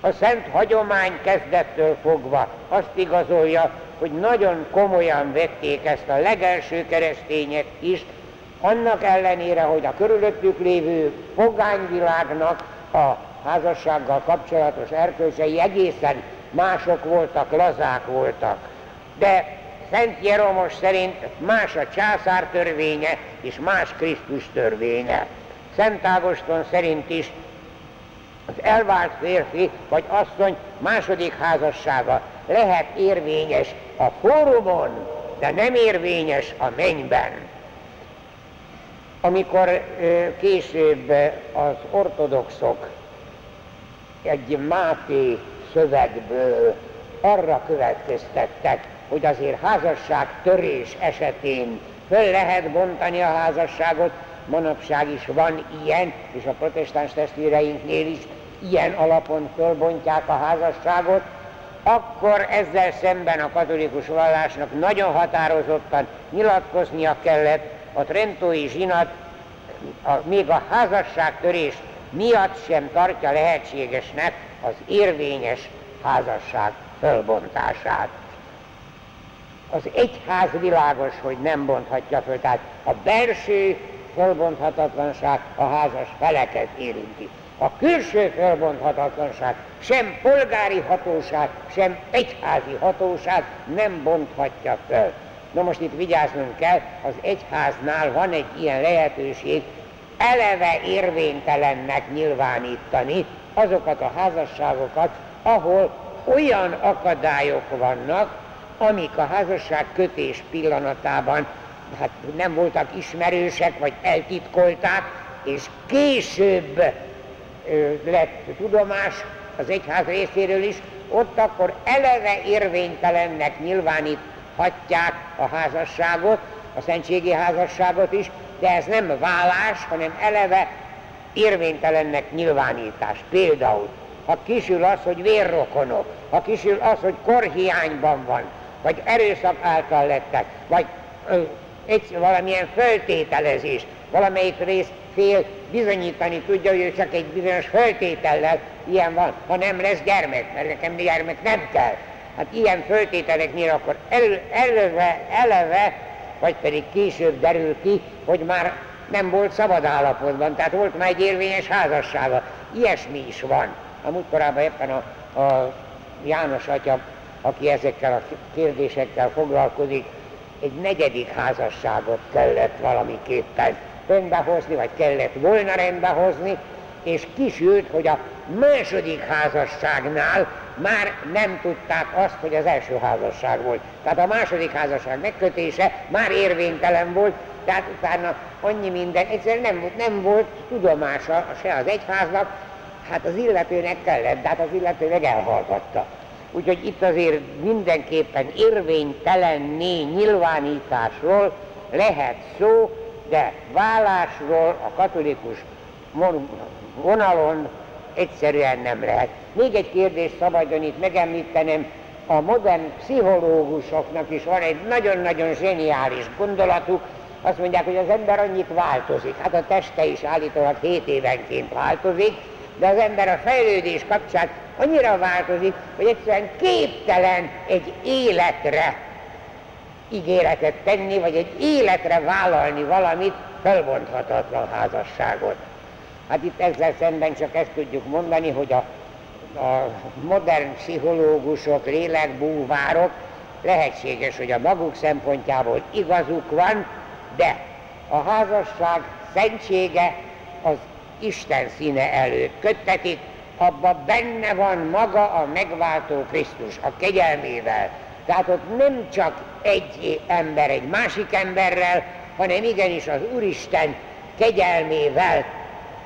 A szent hagyomány kezdettől fogva azt igazolja, hogy nagyon komolyan vették ezt a legelső keresztények is, annak ellenére, hogy a körülöttük lévő pogányvilágnak a házassággal kapcsolatos erkölcsei egészen mások voltak, lazák voltak. De Szent Jeromos szerint más a császár törvénye és más Krisztus törvénye. Szent Ágoston szerint is az elvált férfi vagy asszony második házassága lehet érvényes a fórumon, de nem érvényes a mennyben. Amikor később az ortodoxok egy Máté szövegből arra következtettek, hogy azért házasság törés esetén föl lehet bontani a házasságot, manapság is van ilyen, és a protestáns testvéreinknél is ilyen alapon fölbontják a házasságot, akkor ezzel szemben a katolikus vallásnak nagyon határozottan nyilatkoznia kellett, a Trentói zsinat a, még a házasságtörés miatt sem tartja lehetségesnek az érvényes házasság fölbontását. Az egyház világos, hogy nem bonthatja föl, tehát a belső fölbonthatatlanság a házas feleket érinti. A külső fölbonthatatlanság sem polgári hatóság, sem egyházi hatóság nem bonthatja föl. Na most itt vigyáznunk kell, az egyháznál van egy ilyen lehetőség, eleve érvénytelennek nyilvánítani azokat a házasságokat, ahol olyan akadályok vannak, amik a házasság kötés pillanatában hát nem voltak ismerősek, vagy eltitkolták, és később ö, lett tudomás az egyház részéről is, ott akkor eleve érvénytelennek nyilváníthatják a házasságot, a szentségi házasságot is, de ez nem vállás, hanem eleve érvénytelennek nyilvánítás. Például, ha kisül az, hogy vérrokonok, ha kisül az, hogy korhiányban van, vagy erőszak által lettek, vagy ö, egy, valamilyen föltételezés, valamelyik rész fél bizonyítani tudja, hogy ő csak egy bizonyos föltétellel ilyen van, ha nem lesz gyermek, mert nekem gyermek nem kell. Hát ilyen föltételeknél akkor el, eleve, eleve, vagy pedig később derül ki, hogy már nem volt szabad állapotban, tehát volt már egy érvényes házassága. Ilyesmi is van. A múltkorában éppen a, a János atya, aki ezekkel a kérdésekkel foglalkozik, egy negyedik házasságot kellett valamiképpen rendbehozni, vagy kellett volna rendbehozni, és kisült, hogy a második házasságnál már nem tudták azt, hogy az első házasság volt. Tehát a második házasság megkötése már érvénytelen volt, tehát utána annyi minden, egyszerűen nem, nem volt tudomása se az egyháznak, hát az illetőnek kellett, de hát az illető meg elhallgatta. Úgyhogy itt azért mindenképpen érvénytelenné nyilvánításról lehet szó, de vállásról a katolikus vonalon egyszerűen nem lehet. Még egy kérdést szabadjon itt megemlítenem, a modern pszichológusoknak is van egy nagyon-nagyon zseniális gondolatuk, azt mondják, hogy az ember annyit változik. Hát a teste is állítólag 7 évenként változik, de az ember a fejlődés kapcsán annyira változik, hogy egyszerűen képtelen egy életre ígéretet tenni, vagy egy életre vállalni valamit, felbonthatatlan házasságot. Hát itt ezzel szemben csak ezt tudjuk mondani, hogy a, a modern pszichológusok, lélekbúvárok lehetséges, hogy a maguk szempontjából igazuk van, de a házasság szentsége az Isten színe előtt köttetik, abban benne van maga a megváltó Krisztus, a kegyelmével. Tehát ott nem csak egy ember egy másik emberrel, hanem igenis az Úristen kegyelmével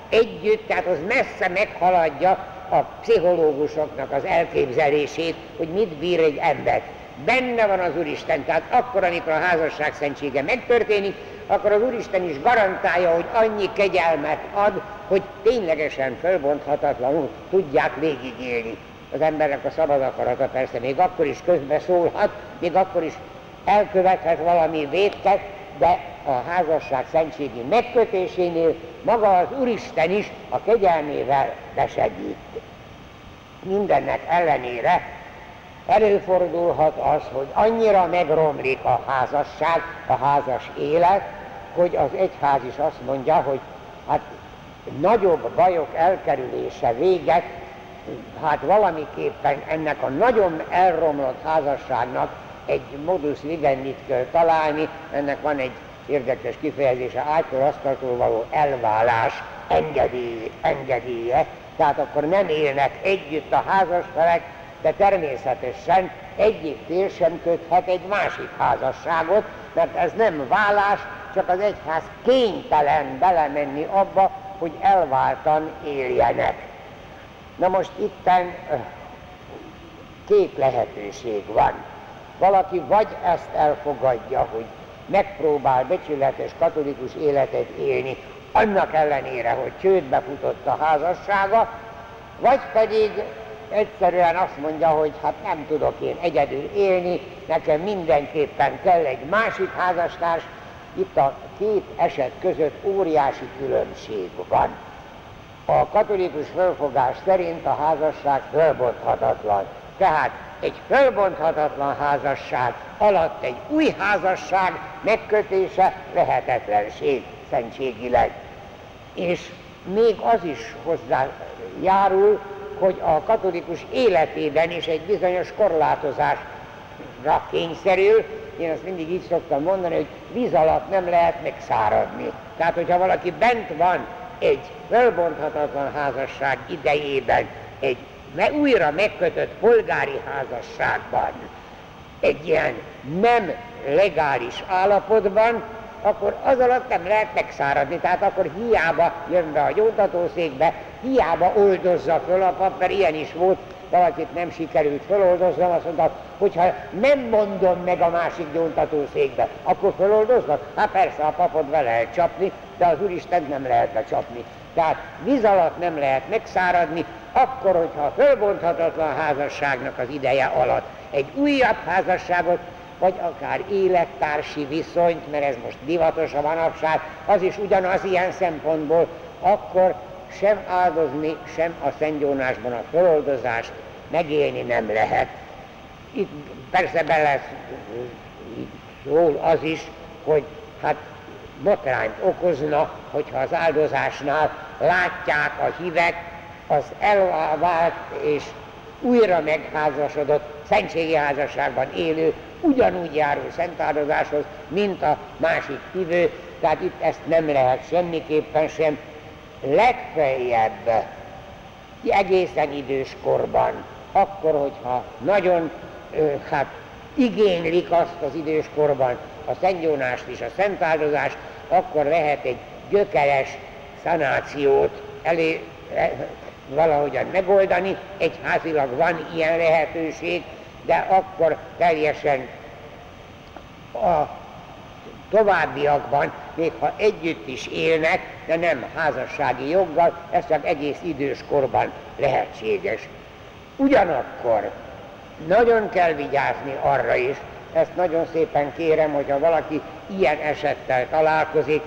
együtt, tehát az messze meghaladja a pszichológusoknak az elképzelését, hogy mit bír egy ember. Benne van az Úristen, tehát akkor, amikor a házasság szentsége megtörténik, akkor az Úristen is garantálja, hogy annyi kegyelmet ad, hogy ténylegesen fölbonthatatlanul tudják végigélni. Az embernek a szabad akarata persze még akkor is közbe szólhat, még akkor is elkövethet valami vétket, de a házasság szentségi megkötésénél maga az Úristen is a kegyelmével besegít. Mindennek ellenére előfordulhat az, hogy annyira megromlik a házasság, a házas élet, hogy az egyház is azt mondja, hogy hát nagyobb bajok elkerülése véget, hát valamiképpen ennek a nagyon elromlott házasságnak egy modus vivendit kell találni, ennek van egy érdekes kifejezése, ágytól asztaltól való elválás engedély, engedélye, tehát akkor nem élnek együtt a házasfelek, de természetesen egyik fél sem köthet egy másik házasságot, mert ez nem vállás, csak az egyház kénytelen belemenni abba, hogy elváltan éljenek. Na most itten két lehetőség van. Valaki vagy ezt elfogadja, hogy megpróbál becsületes katolikus életet élni, annak ellenére, hogy csődbe futott a házassága, vagy pedig egyszerűen azt mondja, hogy hát nem tudok én egyedül élni, nekem mindenképpen kell egy másik házastárs. Itt a két eset között óriási különbség van. A katolikus fölfogás szerint a házasság fölbonthatatlan. Tehát egy fölbonthatatlan házasság alatt egy új házasság megkötése lehetetlenség szentségileg. És még az is hozzájárul, hogy a katolikus életében is egy bizonyos korlátozásra kényszerül. Én azt mindig így szoktam mondani, hogy víz alatt nem lehet megszáradni. Tehát, hogyha valaki bent van egy felbonthatatlan házasság idejében, egy újra megkötött polgári házasságban, egy ilyen nem legális állapotban, akkor az alatt nem lehet megszáradni. Tehát akkor hiába jön be a gyóntatószékbe, hiába oldozza föl a pap, mert ilyen is volt, valakit nem sikerült feloldoznom, azt mondta, hogyha nem mondom meg a másik gyóntatószékbe, akkor feloldoznak? Hát persze, a papot be lehet csapni, de az Úristen nem lehet becsapni. Tehát víz alatt nem lehet megszáradni, akkor, hogyha fölbonthatatlan házasságnak az ideje alatt egy újabb házasságot, vagy akár élettársi viszonyt, mert ez most divatos a manapság, az is ugyanaz ilyen szempontból, akkor sem áldozni, sem a szentgyónásban a föloldozást megélni nem lehet. Itt persze bele szól az is, hogy hát botrányt okozna, hogyha az áldozásnál látják a hívek az elvált és újra megházasodott szentségi házasságban élő ugyanúgy járó szentáldozáshoz, mint a másik hívő, tehát itt ezt nem lehet semmiképpen sem legfeljebb egészen idős korban, akkor, hogyha nagyon hát igénylik azt az idős korban a szentgyónást és a szentáldozást, akkor lehet egy gyökeres szanációt elé, e, valahogyan megoldani, egyházilag van ilyen lehetőség, de akkor teljesen a továbbiakban, még ha együtt is élnek, de nem házassági joggal, ez csak egész idős korban lehetséges. Ugyanakkor nagyon kell vigyázni arra is, ezt nagyon szépen kérem, hogyha valaki ilyen esettel találkozik,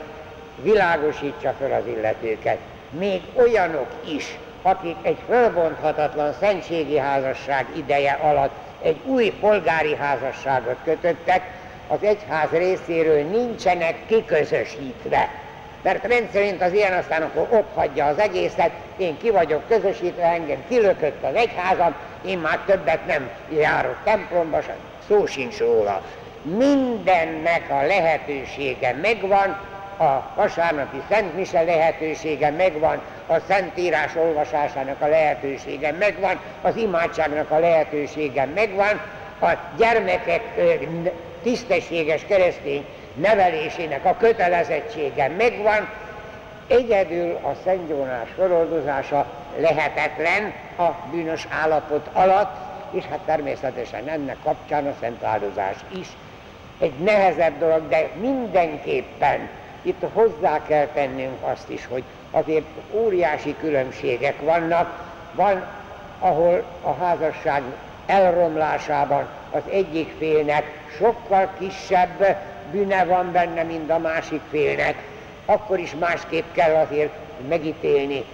világosítsa fel az illetőket. Még olyanok is, akik egy fölbonthatatlan szentségi házasság ideje alatt egy új polgári házasságot kötöttek, az egyház részéről nincsenek kiközösítve. Mert rendszerint az ilyen aztán akkor ott hagyja az egészet, én ki vagyok közösítve, engem kilökött az egyházam, én már többet nem járok templomba, szó sincs róla. Mindennek a lehetősége megvan, a vasárnapi Szentmise lehetősége megvan, a Szentírás olvasásának a lehetősége megvan, az imádságnak a lehetősége megvan, a gyermekek tisztességes keresztény nevelésének a kötelezettsége megvan, egyedül a szentgyónás feloldozása lehetetlen a bűnös állapot alatt, és hát természetesen ennek kapcsán a szent áldozás is. Egy nehezebb dolog, de mindenképpen itt hozzá kell tennünk azt is, hogy azért óriási különbségek vannak. Van, ahol a házasság elromlásában az egyik félnek sokkal kisebb bűne van benne, mint a másik félnek, akkor is másképp kell azért megítélni.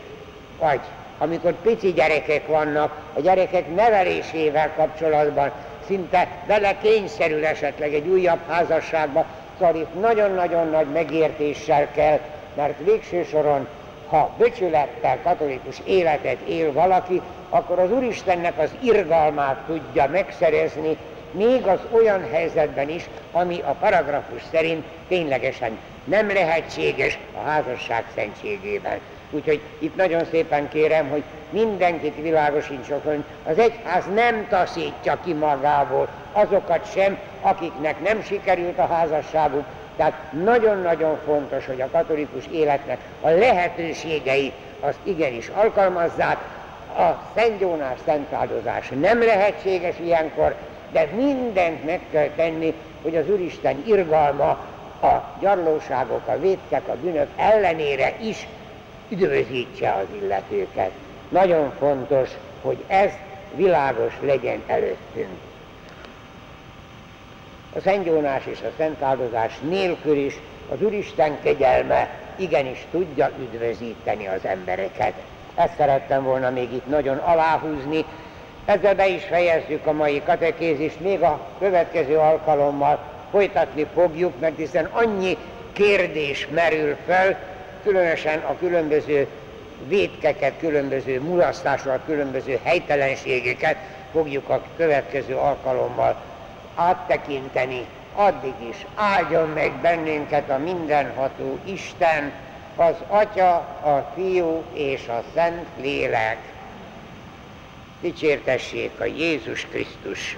Vagy amikor pici gyerekek vannak, a gyerekek nevelésével kapcsolatban szinte vele kényszerül esetleg egy újabb házasságba, szóval itt nagyon-nagyon nagy megértéssel kell, mert végső soron, ha becsülettel katolikus életet él valaki, akkor az Úristennek az irgalmát tudja megszerezni, még az olyan helyzetben is, ami a paragrafus szerint ténylegesen nem lehetséges a házasság szentségében. Úgyhogy itt nagyon szépen kérem, hogy mindenkit világosítsak, hogy az egyház nem taszítja ki magából azokat sem, akiknek nem sikerült a házasságuk. Tehát nagyon-nagyon fontos, hogy a katolikus életnek a lehetőségei azt igenis alkalmazzák. A Szent Jónás szentáldozás nem lehetséges ilyenkor, de mindent meg kell tenni, hogy az Úristen irgalma a gyarlóságok, a vétkek, a bűnök ellenére is üdvözítse az illetőket. Nagyon fontos, hogy ez világos legyen előttünk. A Szent Jónás és a Szent Áldozás nélkül is az Úristen kegyelme igenis tudja üdvözíteni az embereket. Ezt szerettem volna még itt nagyon aláhúzni. Ezzel be is fejezzük a mai katekézist, még a következő alkalommal folytatni fogjuk, mert hiszen annyi kérdés merül fel, különösen a különböző védkeket, különböző mulasztásokat, különböző helytelenségeket fogjuk a következő alkalommal áttekinteni. Addig is áldjon meg bennünket a mindenható Isten, az Atya, a Fiú és a Szent Lélek. Dicsértessék a Jézus Krisztus!